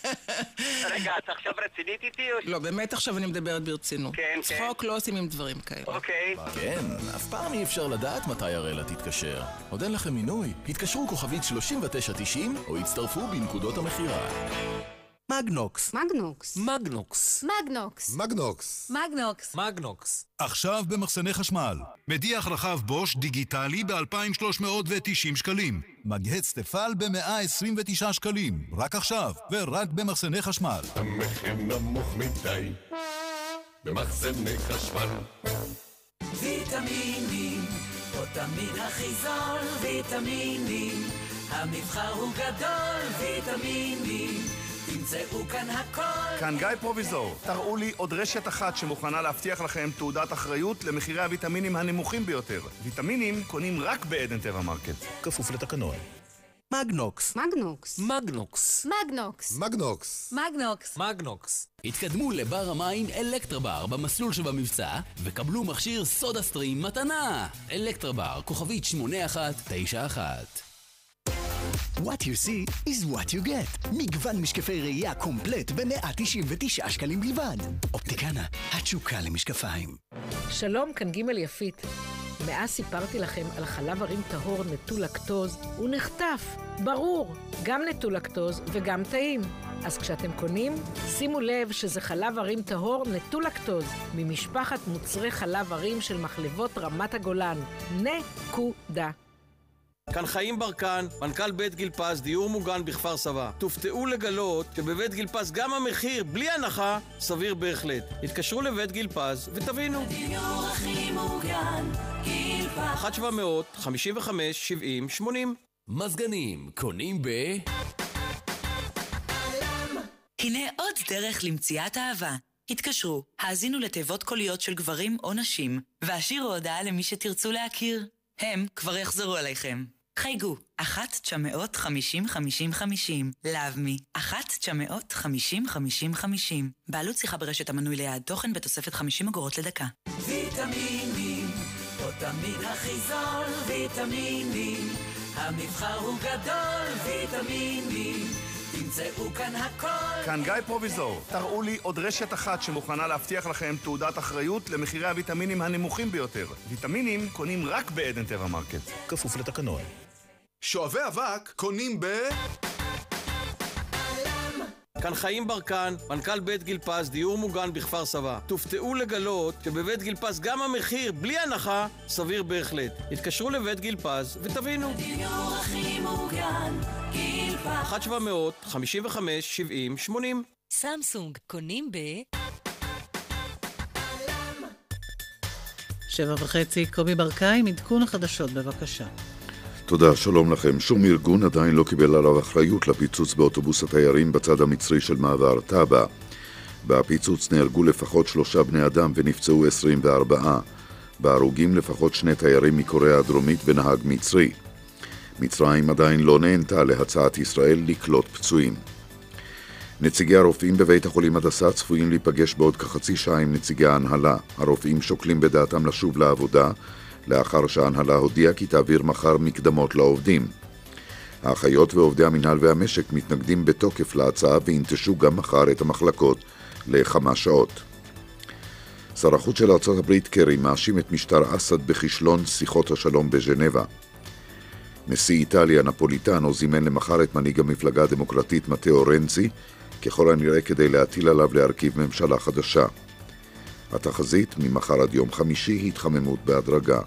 רגע, את עכשיו רצינית איתי? לא, באמת עכשיו אני מדברת ברצינות. כן, כן. צחוק לא עושים עם דברים כאלה. אוקיי. כן, אף פעם אי אפשר לדעת מתי הראלה תתקשר. עוד אין לכם מינוי? התקשרו כוכבית 3990 או הצטרפו בנקודות המכירה. מגנוקס. מגנוקס. מגנוקס. מגנוקס. מגנוקס. מגנוקס. מגנוקס. עכשיו במחסני חשמל. מדיח רחב בוש דיגיטלי ב-2,390 שקלים. מגהץ תפעל ב-129 שקלים. רק עכשיו, ורק במחסני חשמל. המחיר נמוך מדי. במחסני חשמל. ויטמינים, פה תמיד הכי זול, ויטמינים. המבחר הוא גדול, ויטמינים. תמצאו כאן הכל. כאן גיא פרוביזור. תראו לי עוד רשת אחת שמוכנה להבטיח לכם תעודת אחריות למחירי הוויטמינים הנמוכים ביותר. ויטמינים קונים רק בעדן טבע מרקט. כפוף לתקנון. מגנוקס. מגנוקס. מגנוקס. מגנוקס. מגנוקס. מגנוקס. מגנוקס. התקדמו לבר המים אלקטרבר במסלול שבמבצע וקבלו מכשיר סודה סטרים מתנה. אלקטרבר, כוכבית 8191 What you see is what you get. מגוון משקפי ראייה קומפלט ב-199 שקלים בלבד. אופטיקנה, התשוקה למשקפיים. שלום, כאן ג' יפית. מאז סיפרתי לכם על חלב ערים טהור נטול לקטוז, הוא נחטף. ברור, גם נטול לקטוז וגם טעים. אז כשאתם קונים, שימו לב שזה חלב ערים טהור נטול לקטוז, ממשפחת מוצרי חלב ערים של מחלבות רמת הגולן. נקודה. כאן חיים ברקן, מנכ"ל בית גיל פז, דיור מוגן בכפר סבא. תופתעו לגלות שבבית גיל פז גם המחיר, בלי הנחה, סביר בהחלט. התקשרו לבית גיל פז ותבינו. הדיור הכי מוגן, גיל פז. 1 700 55 70 80 מזגנים, קונים ב... הנה עוד דרך למציאת אהבה. התקשרו, האזינו לתיבות קוליות של גברים או נשים, והשאירו הודעה למי שתרצו להכיר. הם כבר יחזרו אליכם. חייגו, 1-950-50-50, לאבמי, 1-950-50-50, בעלות שיחה ברשת המנוי ליד תוכן בתוספת 50 אגורות לדקה. ויטמינים, פה תמיד הכי זול, ויטמינים, המבחר הוא גדול, ויטמינים. תמצאו כאן הכל. כאן גיא פרוביזור. תראו לי עוד רשת אחת שמוכנה להבטיח לכם תעודת אחריות למחירי הוויטמינים הנמוכים ביותר. ויטמינים קונים רק בעדן טבע מרקט. כפוף לתקנון. שואבי אבק קונים ב... כאן חיים ברקן, מנכ"ל בית גיל פז, דיור מוגן בכפר סבא. תופתעו לגלות שבבית גיל פז גם המחיר, בלי הנחה, סביר בהחלט. התקשרו לבית גיל פז ותבינו. הדיור הכי מוגן, גיל פז. 1 700 55 70 80 סמסונג, קונים ב... שבע וחצי, קובי ברקאי, עדכון החדשות, בבקשה. תודה, שלום לכם. שום ארגון עדיין לא קיבל עליו אחריות לפיצוץ באוטובוס התיירים בצד המצרי של מעבר טאבה. בפיצוץ נהרגו לפחות שלושה בני אדם ונפצעו 24. בהרוגים לפחות שני תיירים מקוריאה הדרומית ונהג מצרי. מצרים עדיין לא נהנתה להצעת ישראל לקלוט פצועים. נציגי הרופאים בבית החולים הדסה צפויים להיפגש בעוד כחצי שעה עם נציגי ההנהלה. הרופאים שוקלים בדעתם לשוב לעבודה, לאחר שההנהלה הודיעה כי תעביר מחר מקדמות לעובדים. האחיות ועובדי המינהל והמשק מתנגדים בתוקף להצעה וינטשו גם מחר את המחלקות לכמה שעות. שר החוץ של ארה"ב קרי מאשים את משטר אסד בכישלון שיחות השלום בז'נבה. נשיא איטליה נפוליטנו זימן למחר את מנהיג המפלגה הדמוקרטית מתאו רנצי, ככל הנראה כדי להטיל עליו להרכיב ממשלה חדשה. התחזית ממחר עד יום חמישי התחממות בהדרגה.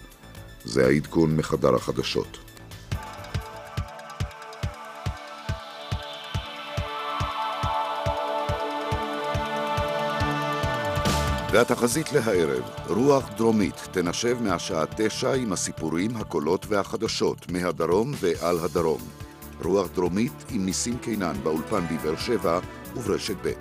זה העדכון מחדר החדשות. והתחזית להערב, רוח דרומית תנשב מהשעה תשע עם הסיפורים, הקולות והחדשות מהדרום ועל הדרום. רוח דרומית עם ניסים קינן באולפן בבאר שבע וברשת ב'.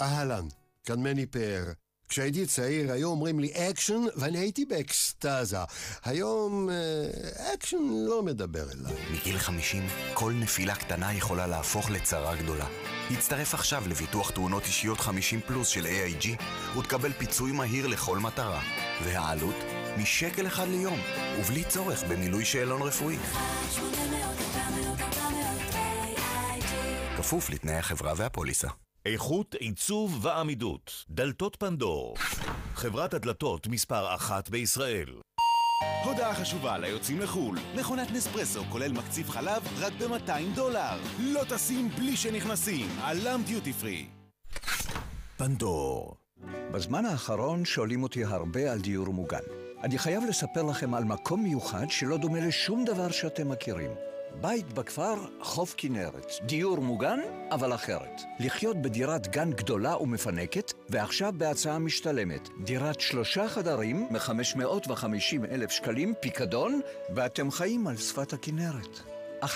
אהלן, כאן מני פאר. כשהייתי צעיר היו אומרים לי אקשן ואני הייתי באקסטזה. היום אה, אקשן לא מדבר אליי. מגיל 50 כל נפילה קטנה יכולה להפוך לצרה גדולה. הצטרף עכשיו לביטוח תאונות אישיות 50 פלוס של AIG ותקבל פיצוי מהיר לכל מטרה. והעלות? משקל אחד ליום, ובלי צורך במילוי שאלון רפואי. כפוף לתנאי החברה והפוליסה. איכות, עיצוב ועמידות. דלתות פנדור. חברת הדלתות מספר אחת בישראל. הודעה חשובה ליוצאים לחו"ל. מכונת נספרסו כולל מקציב חלב רק ב-200 דולר. לא טסים בלי שנכנסים. עלם דיוטי פרי. פנדור. בזמן האחרון שואלים אותי הרבה על דיור מוגן. אני חייב לספר לכם על מקום מיוחד שלא דומה לשום דבר שאתם מכירים. בית בכפר, חוף כנרת. דיור מוגן, אבל אחרת. לחיות בדירת גן גדולה ומפנקת, ועכשיו בהצעה משתלמת. דירת שלושה חדרים, מ-550 אלף שקלים, פיקדון, ואתם חיים על שפת הכנרת. 1-800-30-70-70.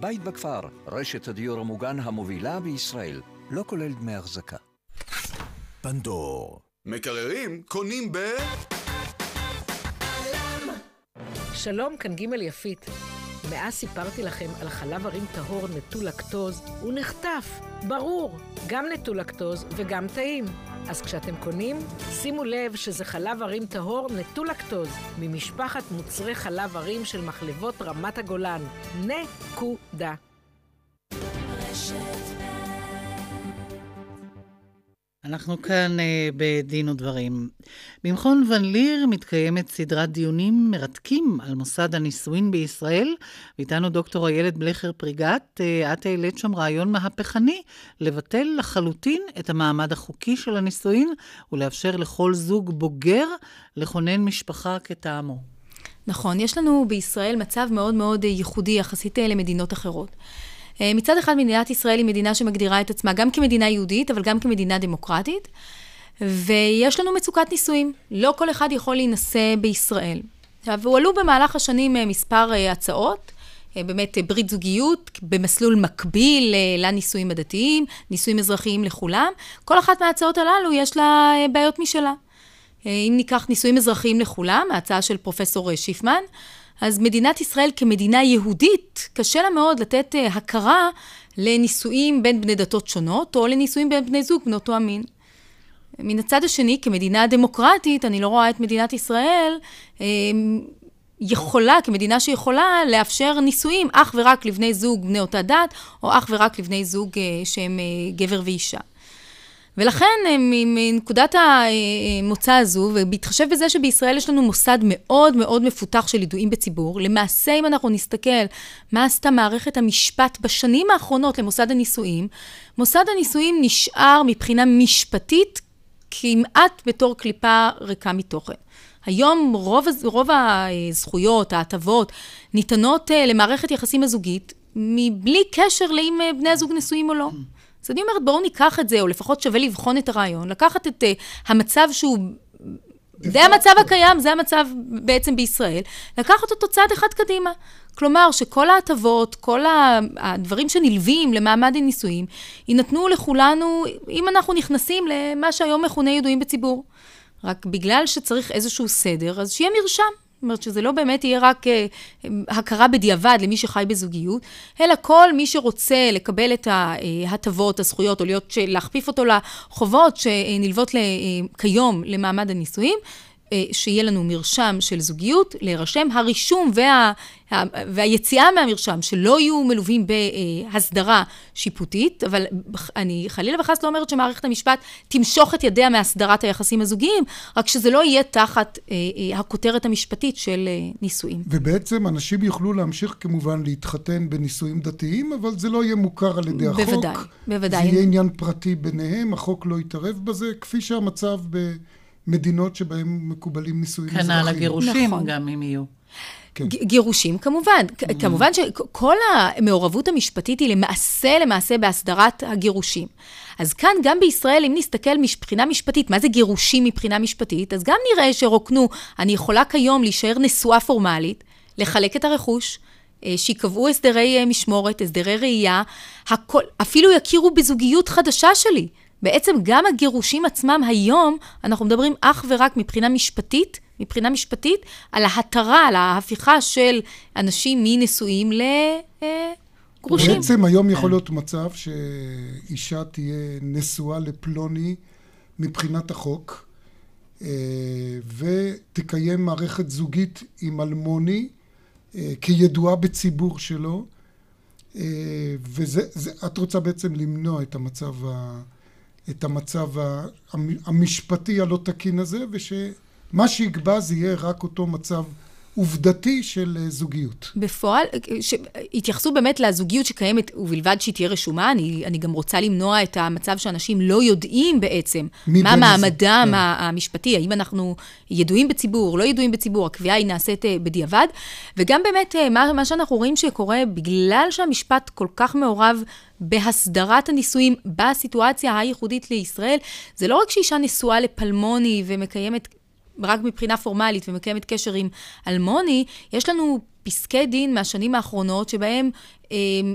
בית בכפר, רשת הדיור המוגן המובילה בישראל. לא כולל דמי החזקה. פנדור. מקררים קונים ב... שלום, כאן ג' יפית. מאז סיפרתי לכם על חלב ערים טהור נטול לקטוז, הוא נחטף. ברור, גם נטול לקטוז וגם טעים. אז כשאתם קונים, שימו לב שזה חלב ערים טהור נטול לקטוז, ממשפחת מוצרי חלב ערים של מחלבות רמת הגולן. נקודה. אנחנו כאן uh, בדין ודברים. במכון ון ליר מתקיימת סדרת דיונים מרתקים על מוסד הנישואין בישראל, ואיתנו דוקטור איילת בלכר פריגת. Uh, את העלית שם רעיון מהפכני לבטל לחלוטין את המעמד החוקי של הנישואין ולאפשר לכל זוג בוגר לכונן משפחה כטעמו. נכון, יש לנו בישראל מצב מאוד מאוד ייחודי יחסית למדינות אחרות. מצד אחד מדינת ישראל היא מדינה שמגדירה את עצמה גם כמדינה יהודית, אבל גם כמדינה דמוקרטית, ויש לנו מצוקת נישואים. לא כל אחד יכול להינשא בישראל. עכשיו, הועלו במהלך השנים מספר הצעות. באמת ברית זוגיות במסלול מקביל לנישואים הדתיים, נישואים אזרחיים לכולם. כל אחת מההצעות הללו יש לה בעיות משלה. אם ניקח נישואים אזרחיים לכולם, ההצעה של פרופסור שיפמן, אז מדינת ישראל כמדינה יהודית, קשה לה מאוד לתת הכרה לנישואים בין בני דתות שונות, או לנישואים בין בני זוג מאותו המין. מן הצד השני, כמדינה דמוקרטית, אני לא רואה את מדינת ישראל יכולה, כמדינה שיכולה, לאפשר נישואים אך ורק לבני זוג בני אותה דת, או אך ורק לבני זוג שהם גבר ואישה. ולכן, מנקודת המוצא הזו, ובהתחשב בזה שבישראל יש לנו מוסד מאוד מאוד מפותח של ידועים בציבור, למעשה, אם אנחנו נסתכל מה עשתה מערכת המשפט בשנים האחרונות למוסד הנישואים, מוסד הנישואים נשאר מבחינה משפטית כמעט בתור קליפה ריקה מתוכן. היום רוב, רוב הזכויות, ההטבות, ניתנות למערכת יחסים הזוגית, מבלי קשר לאם בני הזוג נשואים או לא. אז אני אומרת, בואו ניקח את זה, או לפחות שווה לבחון את הרעיון, לקחת את uh, המצב שהוא... זה המצב הקיים, זה המצב בעצם בישראל, לקחת אותו צעד אחד קדימה. כלומר, שכל ההטבות, כל הדברים שנלווים למעמד הנישואים, יינתנו לכולנו, אם אנחנו נכנסים למה שהיום מכונה ידועים בציבור. רק בגלל שצריך איזשהו סדר, אז שיהיה מרשם. אומרת שזה לא באמת יהיה רק uh, הכרה בדיעבד למי שחי בזוגיות, אלא כל מי שרוצה לקבל את ההטבות, הזכויות, או להיות, להכפיף אותו לחובות שנלוות uh, כיום למעמד הנישואים, שיהיה לנו מרשם של זוגיות, להירשם. הרישום וה, והיציאה מהמרשם, שלא יהיו מלווים בהסדרה שיפוטית, אבל אני חלילה וחס לא אומרת שמערכת המשפט תמשוך את ידיה מהסדרת היחסים הזוגיים, רק שזה לא יהיה תחת הכותרת המשפטית של נישואים. ובעצם אנשים יוכלו להמשיך כמובן להתחתן בנישואים דתיים, אבל זה לא יהיה מוכר על ידי החוק. בוודאי, בוודאי. זה יהיה עניין פרטי ביניהם, החוק לא יתערב בזה, כפי שהמצב ב... מדינות שבהן מקובלים נישואים אזרחיים. כנ"ל הגירושים, נכון. גם אם יהיו. כן. גירושים, כמובן. Mm. כמובן שכל המעורבות המשפטית היא למעשה, למעשה בהסדרת הגירושים. אז כאן, גם בישראל, אם נסתכל מבחינה משפטית, מה זה גירושים מבחינה משפטית, אז גם נראה שרוקנו, אני יכולה כיום להישאר נשואה פורמלית, לחלק את הרכוש, שיקבעו הסדרי משמורת, הסדרי ראייה, הכל, אפילו יכירו בזוגיות חדשה שלי. בעצם גם הגירושים עצמם היום, אנחנו מדברים אך ורק מבחינה משפטית, מבחינה משפטית, על ההתרה, על ההפיכה של אנשים מנשואים לגרושים. בעצם היום יכול להיות מצב שאישה תהיה נשואה לפלוני מבחינת החוק, ותקיים מערכת זוגית עם אלמוני, כידועה בציבור שלו, ואת רוצה בעצם למנוע את המצב ה... את המצב המשפטי הלא תקין הזה, ושמה שיקבע זה יהיה רק אותו מצב עובדתי של זוגיות. בפועל, התייחסו באמת לזוגיות שקיימת, ובלבד שהיא תהיה רשומה, אני, אני גם רוצה למנוע את המצב שאנשים לא יודעים בעצם מה מעמדם כן. המשפטי, האם אנחנו ידועים בציבור, לא ידועים בציבור, הקביעה היא נעשית בדיעבד, וגם באמת מה, מה שאנחנו רואים שקורה, בגלל שהמשפט כל כך מעורב בהסדרת הנישואים בסיטואציה הייחודית לישראל, זה לא רק שאישה נשואה לפלמוני ומקיימת רק מבחינה פורמלית ומקיימת קשר עם אלמוני, יש לנו פסקי דין מהשנים האחרונות שבהם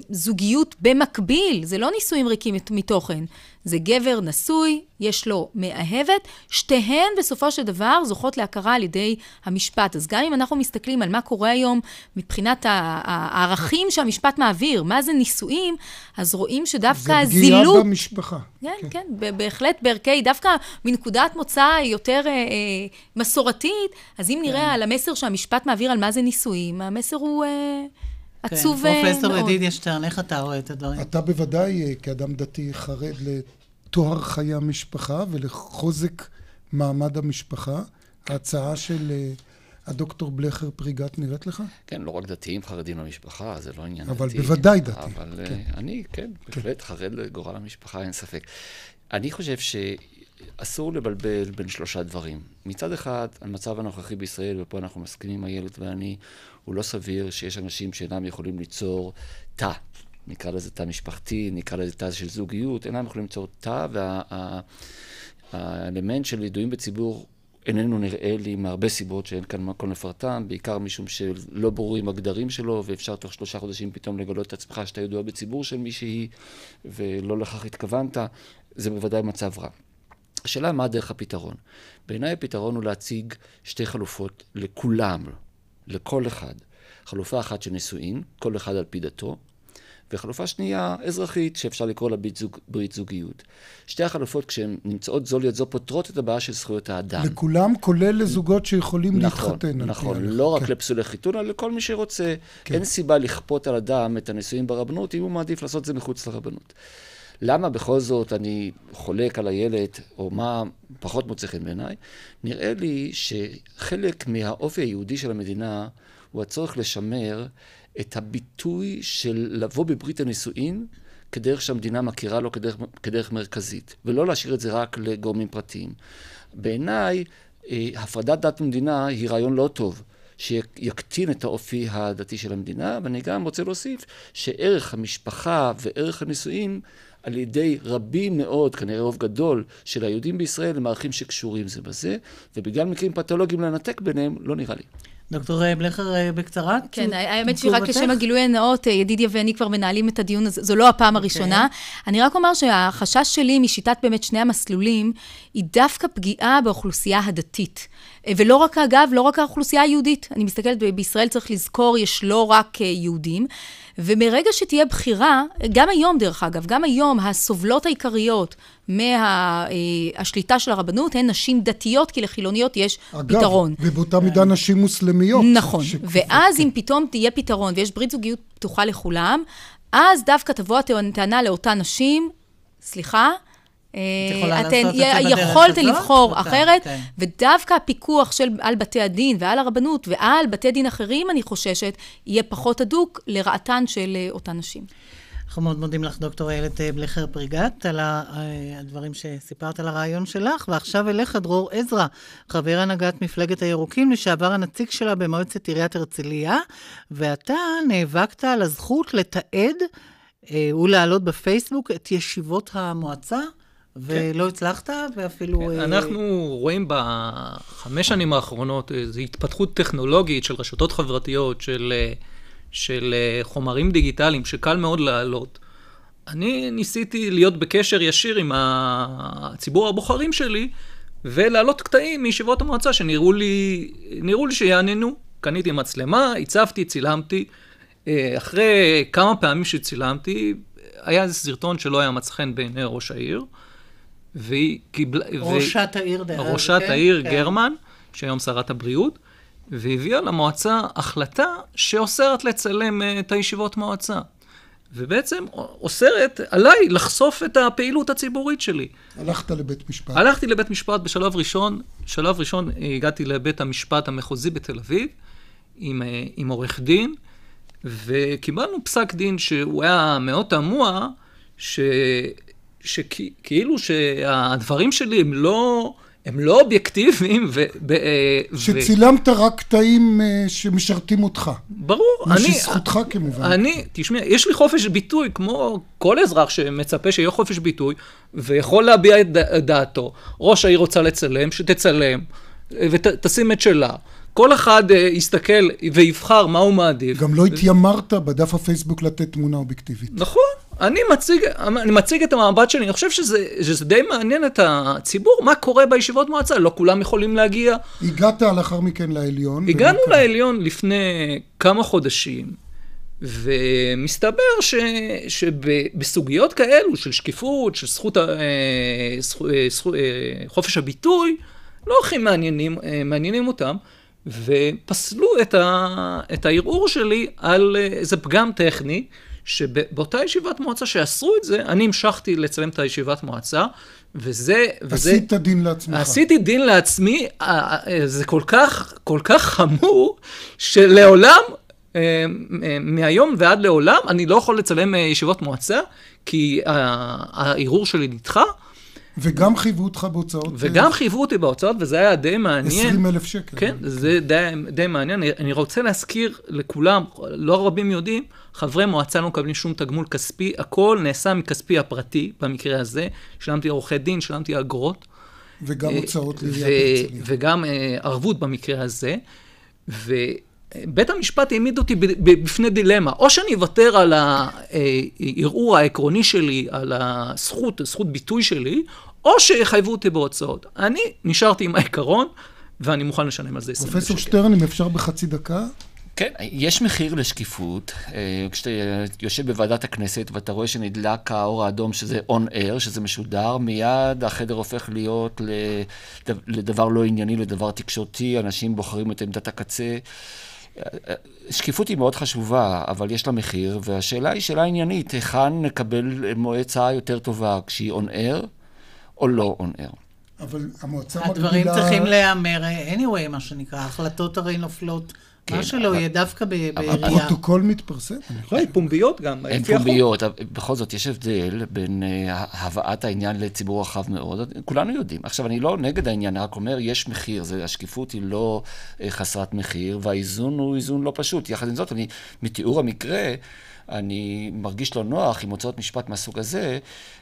זוגיות במקביל, זה לא נישואים ריקים מתוכן, זה גבר נשוי, יש לו מאהבת, שתיהן בסופו של דבר זוכות להכרה על ידי המשפט. אז גם אם אנחנו מסתכלים על מה קורה היום מבחינת הערכים שהמשפט מעביר, מה זה נישואים, אז רואים שדווקא הזילות... זה פגיעה במשפחה. כן, כן, כן, בהחלט בערכי, דווקא מנקודת מוצא יותר אה, אה, מסורתית, אז אם נראה כן. על המסר שהמשפט מעביר על מה זה נישואים, המסר הוא... אה, עצוב מאוד. כן, פרופסור ידידיה שטרן, איך אתה רואה את הדברים? אתה בוודאי, כאדם דתי, חרד לטוהר חיי המשפחה ולחוזק מעמד המשפחה. ההצעה של הדוקטור בלכר פריגת נראית לך? כן, לא רק דתיים חרדים למשפחה, זה לא עניין אבל דתי. אבל בוודאי דתי. אבל כן. אני, כן, בהחלט כן. חרד לגורל המשפחה, אין ספק. אני חושב שאסור לבלבל בין שלושה דברים. מצד אחד, המצב הנוכחי בישראל, ופה אנחנו מסכימים, איילת ואני, הוא לא סביר שיש אנשים שאינם יכולים ליצור תא. נקרא לזה תא משפחתי, נקרא לזה תא של זוגיות, אינם יכולים ליצור תא, והאלמנט וה, של ידועים בציבור איננו נראה לי מהרבה סיבות שאין כאן מקום לפרטם, בעיקר משום שלא ברורים הגדרים שלו, ואפשר תוך שלושה חודשים פתאום לגלות את עצמך שאתה ידוע בציבור של מישהי, ולא לכך התכוונת, זה בוודאי מצב רע. השאלה מה דרך הפתרון. בעיניי הפתרון הוא להציג שתי חלופות לכולם, לכל אחד. חלופה אחת של נישואין, כל אחד על פי דתו, וחלופה שנייה, אזרחית, שאפשר לקרוא לה ברית, זוג, ברית זוגיות. שתי החלופות, כשהן נמצאות זו ליד זו, פותרות את הבעיה של זכויות האדם. לכולם, כולל לזוגות שיכולים נכון, להתחתן. נכון, לא רק כן. לפסולי חיתון, אלא לכל מי שרוצה. כן. אין סיבה לכפות על אדם את הנישואים ברבנות, אם הוא מעדיף לעשות את זה מחוץ לרבנות. למה בכל זאת אני חולק על הילד, או מה פחות מוצא חן בעיניי? נראה לי שחלק מהאופי היהודי של המדינה הוא הצורך לשמר את הביטוי של לבוא בברית הנישואין כדרך שהמדינה מכירה לו כדרך, כדרך מרכזית, ולא להשאיר את זה רק לגורמים פרטיים. בעיניי, אה, הפרדת דת ומדינה היא רעיון לא טוב. שיקטין את האופי הדתי של המדינה, ואני גם רוצה להוסיף שערך המשפחה וערך הנישואין על ידי רבים מאוד, כנראה רוב גדול, של היהודים בישראל הם ערכים שקשורים זה בזה, ובגלל מקרים פתולוגיים לנתק ביניהם, לא נראה לי. דוקטור בלכר, אה, בקצרה. כן, האמת שרק לשם הגילוי הנאות, אה, ידידיה ואני כבר מנהלים את הדיון הזה, זו לא הפעם אוקיי. הראשונה. Okay. אני רק אומר שהחשש שלי משיטת באמת שני המסלולים, היא דווקא פגיעה באוכלוסייה הדתית. אה, ולא רק, אגב, לא רק האוכלוסייה היהודית. אני מסתכלת, בישראל צריך לזכור, יש לא רק יהודים. ומרגע שתהיה בחירה, גם היום דרך אגב, גם היום הסובלות העיקריות מהשליטה של הרבנות הן נשים דתיות, כי לחילוניות יש אגב, פתרון. אגב, ובאותה מידה נשים מוסלמיות. נכון, ש... ואז כן. אם פתאום תהיה פתרון ויש ברית זוגיות פתוחה לכולם, אז דווקא תבוא הטענה לאותן נשים, סליחה, אה, אתן יכולתן לבחור אחרת, כן. ודווקא הפיקוח של, על בתי הדין ועל הרבנות ועל בתי דין אחרים, אני חוששת, יהיה פחות הדוק לרעתן של אה, אותן נשים. אנחנו מאוד מודים לך, דוקטור איילת אה, בלכר פריגת, על הדברים שסיפרת על הרעיון שלך, ועכשיו אליך, דרור עזרא, חבר הנהגת מפלגת הירוקים, לשעבר הנציג שלה במועצת עיריית הרצליה, ואתה נאבקת על הזכות לתעד ולהעלות בפייסבוק את ישיבות המועצה. ולא כן. הצלחת, ואפילו... כן, אה, אנחנו רואים בחמש שנים האחרונות איזו התפתחות טכנולוגית של רשתות חברתיות, של, אה, של אה, חומרים דיגיטליים, שקל מאוד להעלות. אני ניסיתי להיות בקשר ישיר עם הציבור הבוחרים שלי, ולהעלות קטעים מישיבות המועצה שנראו לי, לי שיעננו. קניתי מצלמה, הצבתי, צילמתי. אחרי כמה פעמים שצילמתי, היה איזה סרטון שלא היה מצא חן בעיני ראש העיר. והיא קיבלה... ראשת ו... העיר דאז. ראשת כן, העיר כן. גרמן, שהיום שרת הבריאות, והביאה למועצה החלטה שאוסרת לצלם אה, את הישיבות מועצה. ובעצם אוסרת עליי לחשוף את הפעילות הציבורית שלי. הלכת לבית משפט. הלכתי לבית משפט בשלב ראשון. בשלב ראשון הגעתי לבית המשפט המחוזי בתל אביב עם, אה, עם עורך דין, וקיבלנו פסק דין שהוא היה מאוד תמוה, ש... שכאילו שהדברים שלי הם לא... הם לא אובייקטיביים ו... אה, שצילמת ו... רק קטעים אה, שמשרתים אותך. ברור. מה שזכותך כמובן. אני, תשמע, יש לי חופש ביטוי, כמו כל אזרח שמצפה שיהיה חופש ביטוי, ויכול להביע את דעתו. ראש העיר רוצה לצלם, שתצלם, ותשים את שלה. כל אחד uh, יסתכל ויבחר מה הוא מעדיף. גם לא התיימרת בדף הפייסבוק לתת תמונה אובייקטיבית. נכון. אני מציג, אני מציג את המבט שלי, אני חושב שזה, שזה די מעניין את הציבור, מה קורה בישיבות מועצה, לא כולם יכולים להגיע. הגעת לאחר מכן לעליון. הגענו לעליון לפני כמה חודשים, ומסתבר ש, שבסוגיות כאלו של שקיפות, של זכות, אה, זכות, אה, זכות, חופש הביטוי, לא הכי מעניינים, מעניינים אותם. ופסלו את, ה, את הערעור שלי על איזה פגם טכני, שבאותה ישיבת מועצה שאסרו את זה, אני המשכתי לצלם את הישיבת מועצה, וזה... עשית וזה, דין לעצמך. עשיתי דין לעצמי, זה כל כך, כל כך חמור, שלעולם, אה, מהיום ועד לעולם, אני לא יכול לצלם ישיבות מועצה, כי הערעור שלי נדחה. וגם חייבו אותך בהוצאות. וגם חייבו אותי בהוצאות, וזה היה די מעניין. 20 אלף שקל. כן, זה די, די מעניין. אני, רוצה להזכיר לכולם, לא רבים יודעים, חברי מועצה לא מקבלים שום תגמול כספי, הכל נעשה מכספי הפרטי, במקרה הזה. שילמתי עורכי דין, שילמתי אגרות. וגם הוצאות לעיריית הרצליה. וגם ערבות במקרה הזה. ובית המשפט העמיד אותי בפני דילמה, או שאני אוותר על הערעור העקרוני שלי, על הזכות, זכות ביטוי שלי, או שיחייבו אותי בהוצאות. אני נשארתי עם העיקרון, ואני מוכן לשלם על זה 20 שקל. פרופסור שטרן, אם אפשר בחצי דקה. כן, יש מחיר לשקיפות. אה, כשאתה יושב בוועדת הכנסת ואתה רואה שנדלק האור האדום שזה on air, שזה משודר, מיד החדר הופך להיות לדבר לא ענייני, לדבר תקשורתי, אנשים בוחרים את עמדת הקצה. שקיפות היא מאוד חשובה, אבל יש לה מחיר, והשאלה היא שאלה עניינית, היכן נקבל מועצה יותר טובה, כשהיא on air או לא on air. אבל המועצה מגבילה... הדברים צריכים להיאמר anyway, מה שנקרא, ההחלטות הרי נופלות. כן, מה שלא יהיה דווקא בעירייה. הפרוטוקול מתפרסם? הן פומביות גם, הן פומביות, בכל זאת יש הבדל בין אה, הבאת העניין לציבור רחב מאוד, כולנו יודעים. עכשיו, אני לא נגד העניין, אני רק אומר, יש מחיר, השקיפות היא לא אה, חסרת מחיר, והאיזון הוא איזון לא פשוט. יחד עם זאת, אני, מתיאור המקרה, אני מרגיש לא נוח עם הוצאות משפט מהסוג הזה,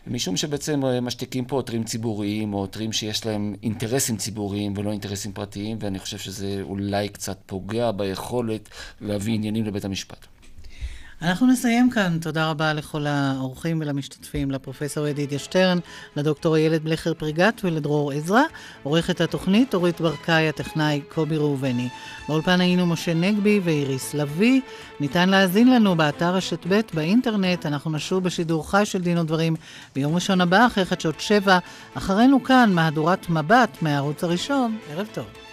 משום שבעצם אה, משתיקים פה עותרים ציבוריים, או עותרים שיש להם אינטרסים ציבוריים ולא אינטרסים פרטיים, ואני חושב שזה אולי קצת פוגע ביכולת להביא עניינים לבית המשפט. אנחנו נסיים כאן. תודה רבה לכל האורחים ולמשתתפים, לפרופסור ידידיה שטרן, לדוקטור איילת בלכר פריגט ולדרור עזרא. עורכת התוכנית אורית ברקאי, הטכנאי קובי ראובני. באולפן היינו משה נגבי ואיריס לביא. ניתן להאזין לנו באתר רשת ב' באינטרנט. אנחנו נשוב בשידור חי של דין ודברים ביום ראשון הבא, אחרי חדשות שבע. אחרינו כאן מהדורת מבט מהערוץ הראשון. ערב טוב.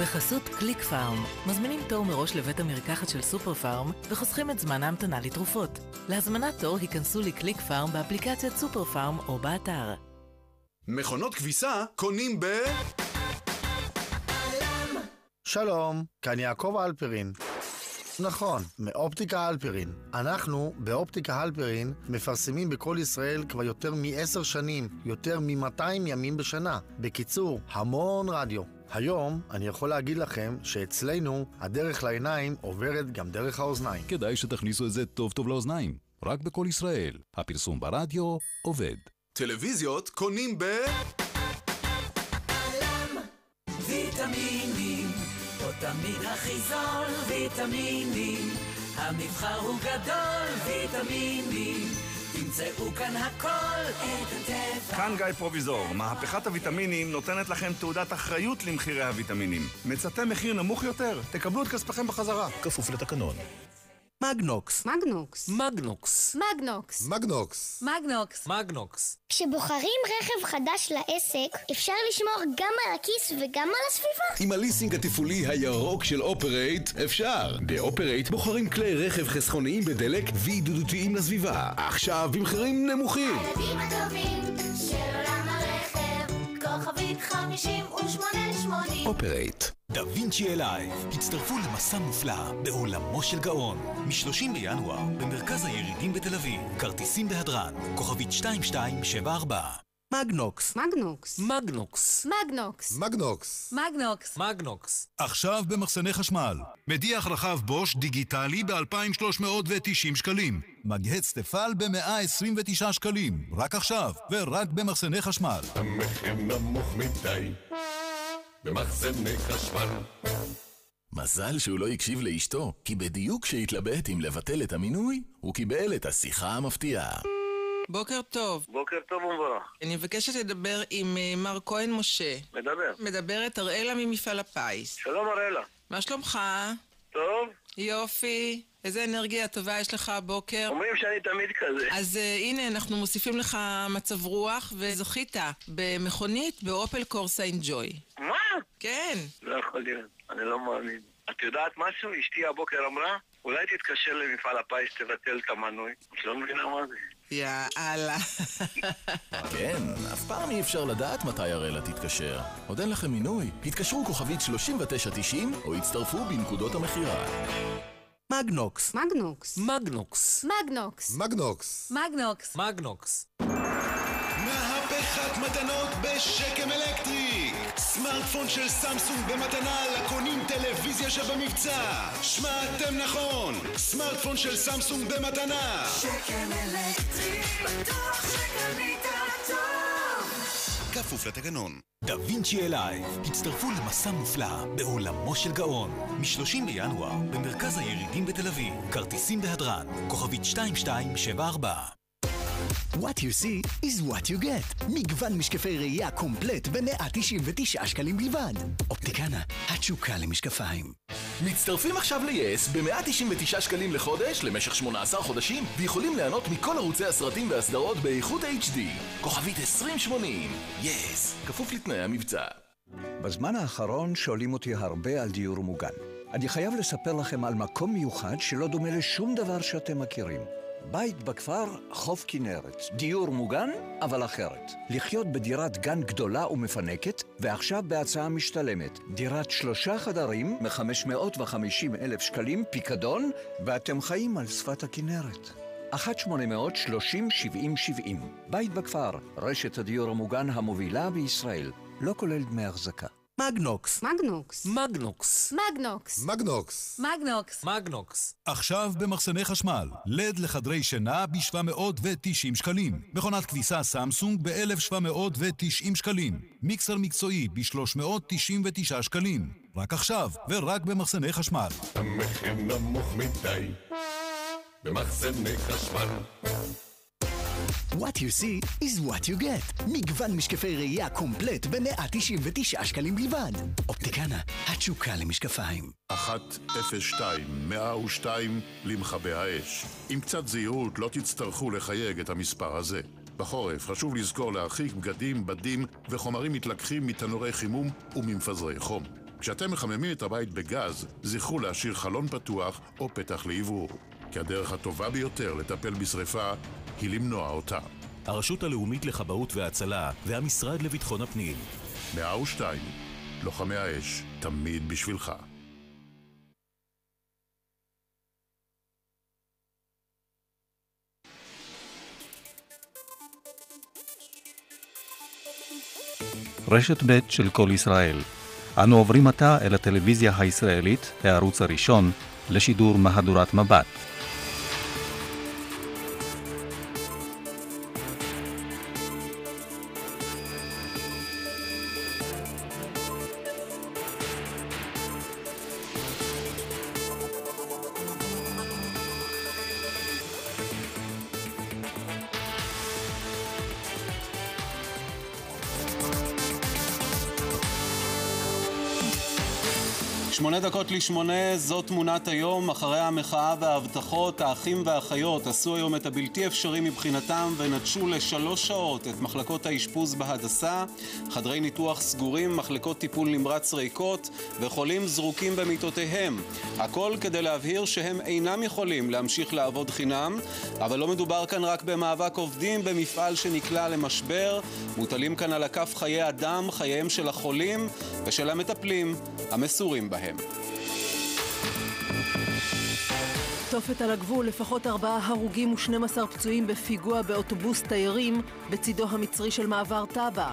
בחסות קליק פארם, מזמינים תור מראש לבית המרקחת של סופר פארם וחוסכים את זמן ההמתנה לתרופות. להזמנת תור היכנסו לקליק פארם באפליקציית סופר פארם או באתר. מכונות כביסה קונים ב... שלום, כאן יעקב הלפרין. נכון, מאופטיקה הלפרין. אנחנו, באופטיקה הלפרין, מפרסמים בכל ישראל כבר יותר מעשר שנים, יותר מ-200 ימים בשנה. בקיצור, המון רדיו. היום אני יכול להגיד לכם שאצלנו הדרך לעיניים עוברת גם דרך האוזניים. כדאי שתכניסו את זה טוב טוב לאוזניים. רק בכל ישראל. הפרסום ברדיו עובד. טלוויזיות קונים ב... ויטמינים, פה תמיד הכי זול, ויטמינים. המבחר הוא גדול, ויטמינים. תמצאו כאן הכל, את הטבע. כאן גיא פרוביזור. מהפכת הוויטמינים נותנת לכם תעודת אחריות למחירי הוויטמינים. מצאתם מחיר נמוך יותר? תקבלו את כספכם בחזרה. כפוף לתקנון. מגנוקס. מגנוקס. מגנוקס. מגנוקס. מגנוקס. מגנוקס. מגנוקס. כשבוחרים רכב חדש לעסק, אפשר לשמור גם על הכיס וגם על הסביבה. עם הליסינג התפעולי הירוק של אופרייט, אפשר. באופרייט בוחרים כלי רכב חסכוניים בדלק וידידותיים לסביבה. עכשיו במחירים נמוכים. הילדים הטובים של עולם כוכבית 5880. אופרייט. דה וינצ'י Alive, הצטרפו למסע מופלא בעולמו של גאון. מ-30 בינואר, במרכז הירידים בתל אביב, כרטיסים בהדרן, כוכבית 2274. מגנוקס. מגנוקס. מגנוקס. מגנוקס. מגנוקס. מגנוקס. מגנוקס. עכשיו במחסני חשמל. מדיח רחב בוש דיגיטלי ב-2,390 שקלים. מגהץ טפאל ב-129 שקלים. רק עכשיו, ורק במחסני חשמל. המחיר נמוך מדי. במחסני חשמל. מזל שהוא לא הקשיב לאשתו, כי בדיוק כשהתלבט אם לבטל את המינוי, הוא קיבל את השיחה המפתיעה. בוקר טוב. בוקר טוב ומבורך. אני מבקשת לדבר עם uh, מר כהן משה. מדבר. מדברת אראלה ממפעל הפיס. שלום אראלה. מה שלומך? טוב. יופי. איזה אנרגיה טובה יש לך הבוקר. אומרים שאני תמיד כזה. אז uh, הנה, אנחנו מוסיפים לך מצב רוח, וזכית במכונית באופל קורסה אינג'וי. מה? כן. לא יכול להיות, אני לא מאמין. את יודעת משהו? אשתי הבוקר אמרה, אולי תתקשר למפעל הפיס, תבטל את המנוי. את לא מבינה מה זה. יאללה. כן, אף פעם אי אפשר לדעת מתי הראלה תתקשר. עוד אין לכם מינוי? התקשרו כוכבית 3990 או הצטרפו בנקודות המכירה. מגנוקס. מגנוקס. מגנוקס. מגנוקס. מגנוקס. מגנוקס. מגנוקס. מהפכת מתנות בשקם אלקטריק. סמארטפון של סמסונג במתנה לקונים טלוויזיה שבמבצע. שמעתם נכון סמארטפון של סמסונג במתנה. שקם אלקטריק בטוח ש... כפוף לתקנון. Da Vinci Alive, הצטרפו למסע מופלא בעולמו של גאון. מ-30 בינואר, במרכז הירידים בתל אביב, כרטיסים בהדרן, כוכבית 2274. What you see is what you get. מגוון משקפי ראייה קומפלט ב-199 שקלים בלבד. אופטיקנה, התשוקה למשקפיים. מצטרפים עכשיו ל-yes ב-199 שקלים לחודש למשך 18 חודשים ויכולים ליהנות מכל ערוצי הסרטים והסדרות באיכות HD. כוכבית 2080. yes, כפוף לתנאי המבצע. בזמן האחרון שואלים אותי הרבה על דיור מוגן. אני חייב לספר לכם על מקום מיוחד שלא דומה לשום דבר שאתם מכירים. בית בכפר, חוף כנרת. דיור מוגן, אבל אחרת. לחיות בדירת גן גדולה ומפנקת, ועכשיו בהצעה משתלמת. דירת שלושה חדרים מ-550 אלף שקלים, פיקדון, ואתם חיים על שפת הכנרת. 1-800-30-70-70. בית בכפר, רשת הדיור המוגן המובילה בישראל. לא כולל דמי החזקה. מגנוקס. מגנוקס. מגנוקס. מגנוקס. מגנוקס. מגנוקס. מגנוקס. עכשיו במחסני חשמל, לד לחדרי שינה ב-790 שקלים. מכונת כביסה סמסונג ב-1790 שקלים. מיקסר מקצועי ב-399 שקלים. רק עכשיו, ורק במחסני חשמל. המחיר נמוך מדי במחסני חשמל What you see is what you get. מגוון משקפי ראייה קומפלט ב-199 שקלים בלבד. אופטיקנה, התשוקה למשקפיים. 102, 102 למכבי האש. עם קצת זהירות לא תצטרכו לחייג את המספר הזה. בחורף חשוב לזכור להרחיק בגדים, בדים וחומרים מתלקחים מתנורי חימום וממפזרי חום. כשאתם מחממים את הבית בגז, זכרו להשאיר חלון פתוח או פתח לאוורור. כי הדרך הטובה ביותר לטפל בשרפה היא למנוע אותה. הרשות הלאומית לכבאות והצלה והמשרד לביטחון הפנים. 102, לוחמי האש, תמיד בשבילך. רשת ב' של כל ישראל. אנו עוברים עתה אל הטלוויזיה הישראלית, הערוץ הראשון, לשידור מהדורת מבט. שמונה זו תמונת היום. אחרי המחאה וההבטחות, האחים והאחיות עשו היום את הבלתי אפשרי מבחינתם ונטשו לשלוש שעות את מחלקות האשפוז בהדסה, חדרי ניתוח סגורים, מחלקות טיפול נמרץ ריקות וחולים זרוקים במיטותיהם. הכל כדי להבהיר שהם אינם יכולים להמשיך לעבוד חינם, אבל לא מדובר כאן רק במאבק עובדים במפעל שנקלע למשבר, מוטלים כאן על הכף חיי אדם, חייהם של החולים ושל המטפלים המסורים בהם. תופת על הגבול, לפחות ארבעה הרוגים ו-12 פצועים בפיגוע באוטובוס תיירים בצידו המצרי של מעבר טאבה.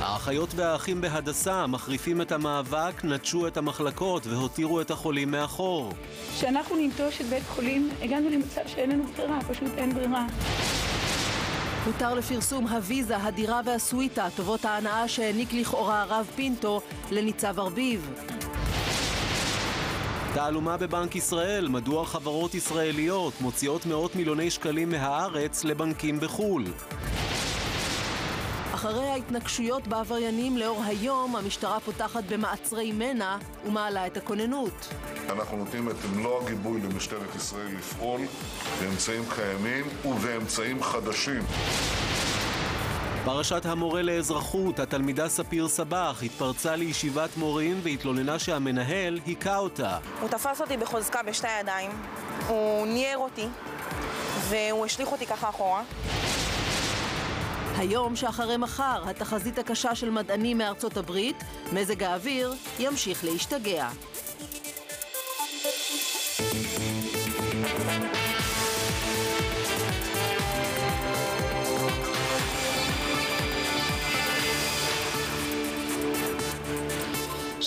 האחיות והאחים בהדסה מחריפים את המאבק, נטשו את המחלקות והותירו את החולים מאחור. כשאנחנו ננטוש את בית חולים, הגענו למצב שאין לנו ברירה, פשוט אין ברירה. הותר לפרסום הוויזה, הדירה והסוויטה, טובות ההנאה שהעניק לכאורה הרב פינטו לניצב ארביב. תעלומה בבנק ישראל, מדוע חברות ישראליות מוציאות מאות מיליוני שקלים מהארץ לבנקים בחו"ל. אחרי ההתנגשויות בעבריינים לאור היום, המשטרה פותחת במעצרי מנע ומעלה את הכוננות. אנחנו נותנים את מלוא הגיבוי למשטרת ישראל לפעול באמצעים קיימים ובאמצעים חדשים. פרשת המורה לאזרחות, התלמידה ספיר סבח התפרצה לישיבת מורים והתלוננה שהמנהל היכה אותה. הוא תפס אותי בחוזקה בשתי הידיים, הוא ניער אותי והוא השליך אותי ככה אחורה. היום שאחרי מחר, התחזית הקשה של מדענים מארצות הברית, מזג האוויר ימשיך להשתגע.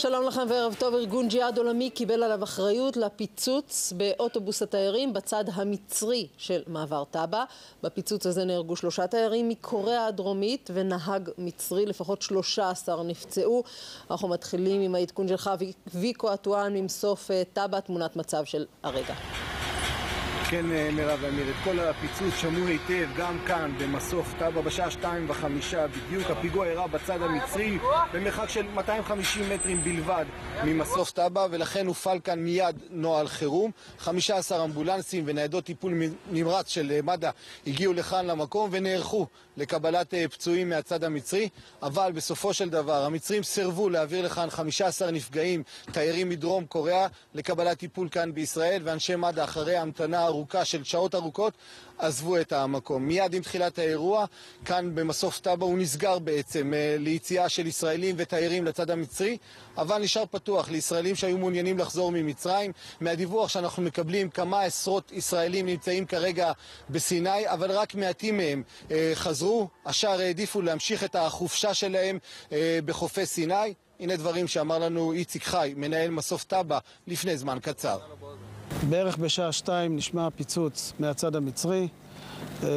שלום לכם וערב טוב. ארגון ג'יהאד עולמי קיבל עליו אחריות לפיצוץ באוטובוס התיירים בצד המצרי של מעבר טאבה. בפיצוץ הזה נהרגו שלושה תיירים מקוריאה הדרומית ונהג מצרי, לפחות שלושה עשר נפצעו. אנחנו מתחילים עם העדכון שלך, ויקו אטואן ממסוף אה, טאבה, תמונת מצב של הרגע. כן, אה, מירב אמיר, את כל הפיצוץ שמעו היטב, גם כאן, במסוף טאבה, בשעה שתיים וחמישה בדיוק. הפיגוע אירע בצד המצרי, במרחק של 250 מטרים בלבד ממסוף טאבה, ולכן הופעל כאן מיד נוהל חירום. 15 אמבולנסים וניידות טיפול נמרץ של אה, מד"א הגיעו לכאן למקום ונערכו לקבלת אה, פצועים מהצד המצרי, אבל בסופו של דבר המצרים סירבו להעביר לכאן 15 נפגעים, תיירים מדרום קוריאה, לקבלת טיפול כאן בישראל, ואנשי מד"א אחרי המתנה ארוכה של שעות ארוכות עזבו את המקום. מיד עם תחילת האירוע, כאן במסוף טאבה הוא נסגר בעצם אה, ליציאה של ישראלים ותיירים לצד המצרי, אבל נשאר פתוח לישראלים שהיו מעוניינים לחזור ממצרים. מהדיווח שאנחנו מקבלים, כמה עשרות ישראלים נמצאים כרגע בסיני, אבל רק מעטים מהם אה, חזרו. השאר העדיפו להמשיך את החופשה שלהם אה, בחופי סיני. הנה דברים שאמר לנו איציק חי, מנהל מסוף טאבה, לפני זמן קצר. בערך בשעה שתיים נשמע פיצוץ מהצד המצרי. אה,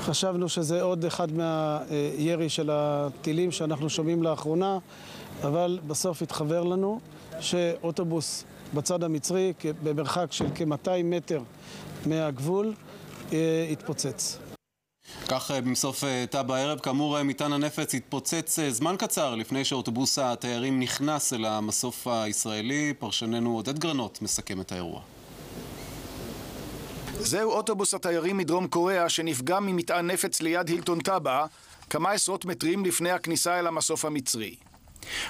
חשבנו שזה עוד אחד מהירי של הטילים שאנחנו שומעים לאחרונה, אבל בסוף התחבר לנו שאוטובוס בצד המצרי, במרחק של כ-200 מטר מהגבול, אה, התפוצץ. כך אה, במסוף אה, תא בערב, כאמור אה, מטען הנפץ התפוצץ זמן קצר לפני שאוטובוס התיירים נכנס אל המסוף הישראלי. פרשננו עודד גרנות מסכם את האירוע. זהו אוטובוס התיירים מדרום קוריאה שנפגע ממטען נפץ ליד הילטון טאבה, כמה עשרות מטרים לפני הכניסה אל המסוף המצרי.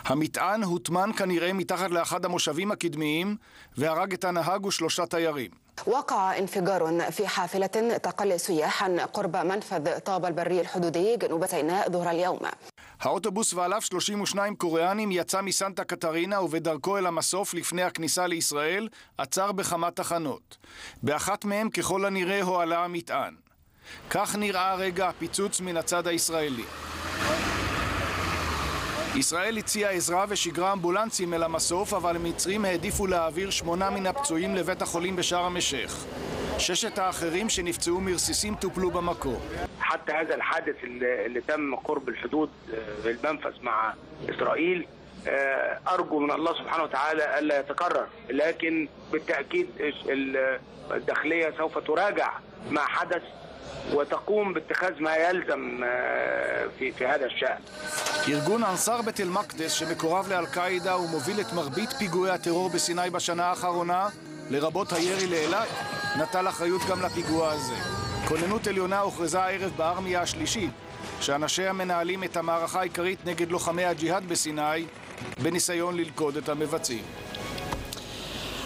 המטען הוטמן כנראה מתחת לאחד המושבים הקדמיים והרג את הנהג ושלושה תיירים. وقع انفجار في حافلة تقل سياحا قرب منفذ طابة البري الحدودي جنوب سيناء ظهر اليوم האוטובוס ועליו 32 קוריאנים יצא מסנטה קטרינה ובדרכו אל המסוף לפני הכניסה לישראל עצר בכמה תחנות. באחת מהם ככל הנראה הועלה המטען. כך נראה רגע הפיצוץ מן הצד הישראלי. ישראל הציעה עזרה ושיגרה אמבולנסים אל המסוף, אבל המצרים העדיפו להעביר שמונה מן הפצועים לבית החולים בשארם א-שייח. ששת האחרים שנפצעו מרסיסים טופלו במקום. حتى هذا الحادث اللي تم قرب الحدود المنفذ مع إسرائيل أرجو من الله سبحانه وتعالى ألا يتكرر لكن بالتأكيد الداخلية سوف تراجع ما حدث وتقوم باتخاذ ما يلزم في في هذا الشأن. ארגון אנסר בתל מקדס שמקורב לאל-קאעידה ומוביל את מרבית פיגועי הטרור בסיני בשנה האחרונה, לרבות הירי לאילת, נטל אחריות גם לפיגוע הזה. כוננות עליונה הוכרזה הערב בארמיה השלישית, שאנשיה מנהלים את המערכה העיקרית נגד לוחמי הג'יהאד בסיני, בניסיון ללכוד את המבצעים.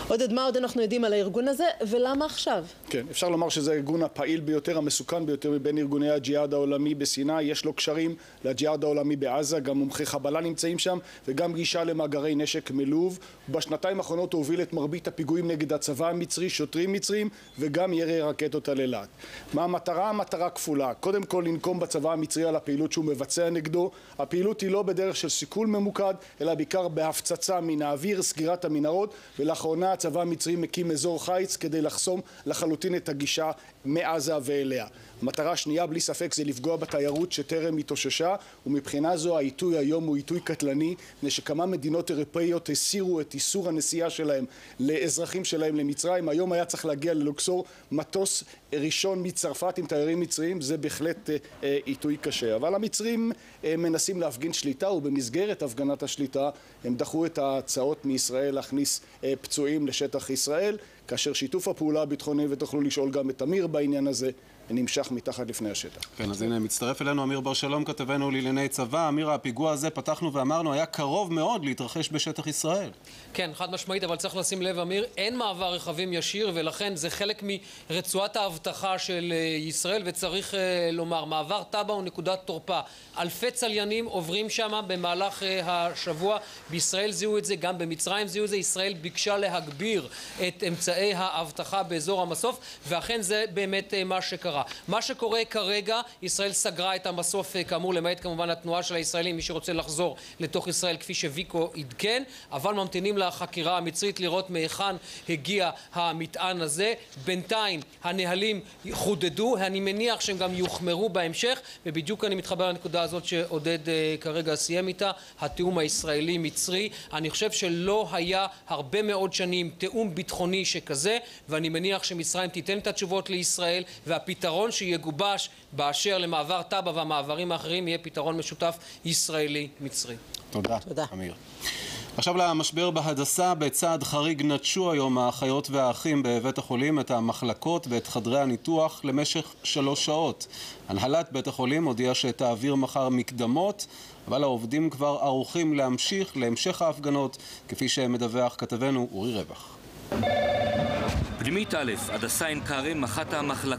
עודד, מה עוד אנחנו יודעים על הארגון הזה, ולמה עכשיו? כן, אפשר לומר שזה הארגון הפעיל ביותר, המסוכן ביותר מבין ארגוני הג'יהאד העולמי בסיני. יש לו קשרים לג'יהאד העולמי בעזה, גם מומחי חבלה נמצאים שם, וגם גישה למאגרי נשק מלוב. בשנתיים האחרונות הוא הוביל את מרבית הפיגועים נגד הצבא המצרי, שוטרים מצרים, וגם ירי רקטות על אילת. מה המטרה? המטרה כפולה. קודם כל לנקום בצבא המצרי על הפעילות שהוא מבצע נגדו. הפעילות היא לא בדרך של סיכול ממוקד, אלא בעיקר בהפצצה מן האוויר, סגירת המנהרות, ולאחרונה הצבא המצרי מקים אזור חיץ כדי לחסום לחלוטין את הגישה מעזה ואליה. מטרה שנייה בלי ספק זה לפגוע בתיירות שטרם התאוששה ומבחינה זו העיתוי היום הוא עיתוי קטלני מפני שכמה מדינות אירופאיות הסירו את איסור הנסיעה שלהם לאזרחים שלהם למצרים. היום היה צריך להגיע ללוקסור מטוס ראשון מצרפת עם תיירים מצריים זה בהחלט אה, עיתוי קשה. אבל המצרים אה, מנסים להפגין שליטה ובמסגרת הפגנת השליטה הם דחו את ההצעות מישראל להכניס אה, פצועים לשטח ישראל כאשר שיתוף הפעולה הביטחוני ותוכלו לשאול גם את אמיר בעניין הזה נמשך מתחת לפני השטח. כן, אז הנה, מצטרף אלינו אמיר בר שלום, כתבנו לענייני צבא. אמיר, הפיגוע הזה, פתחנו ואמרנו, היה קרוב מאוד להתרחש בשטח ישראל. כן, חד משמעית, אבל צריך לשים לב, אמיר, אין מעבר רכבים ישיר, ולכן זה חלק מרצועת האבטחה של ישראל, וצריך לומר, מעבר טאבה הוא נקודת תורפה. אלפי צליינים עוברים שם במהלך השבוע. בישראל זיהו את זה, גם במצרים זיהו את זה. ישראל ביקשה להגביר את אמצעי האבטחה באזור המסוף, ואכן זה באמת מה שקרה. מה שקורה כרגע, ישראל סגרה את המסוף, כאמור, למעט כמובן התנועה של הישראלים, מי שרוצה לחזור לתוך ישראל, כפי שוויקו עדכן, אבל ממתינים לחקירה המצרית לראות מהיכן הגיע המטען הזה. בינתיים הנהלים חודדו, אני מניח שהם גם יוחמרו בהמשך, ובדיוק אני מתחבר לנקודה הזאת שעודד כרגע סיים איתה, התיאום הישראלי-מצרי. אני חושב שלא היה הרבה מאוד שנים תיאום ביטחוני שכזה, ואני מניח שמצרים תיתן את התשובות לישראל, והפתרון שיגובש באשר למעבר טאבה והמעברים האחרים יהיה פתרון משותף ישראלי-מצרי. תודה, תודה. אמיר. עכשיו למשבר בהדסה, בצעד חריג נטשו היום האחיות והאחים בבית החולים את המחלקות ואת חדרי הניתוח למשך שלוש שעות. הנהלת בית החולים הודיעה שתעביר מחר מקדמות, אבל העובדים כבר ערוכים להמשיך להמשך ההפגנות, כפי שמדווח כתבנו אורי רווח. פנימית א', הדסה עין כרם, אחת המחלקות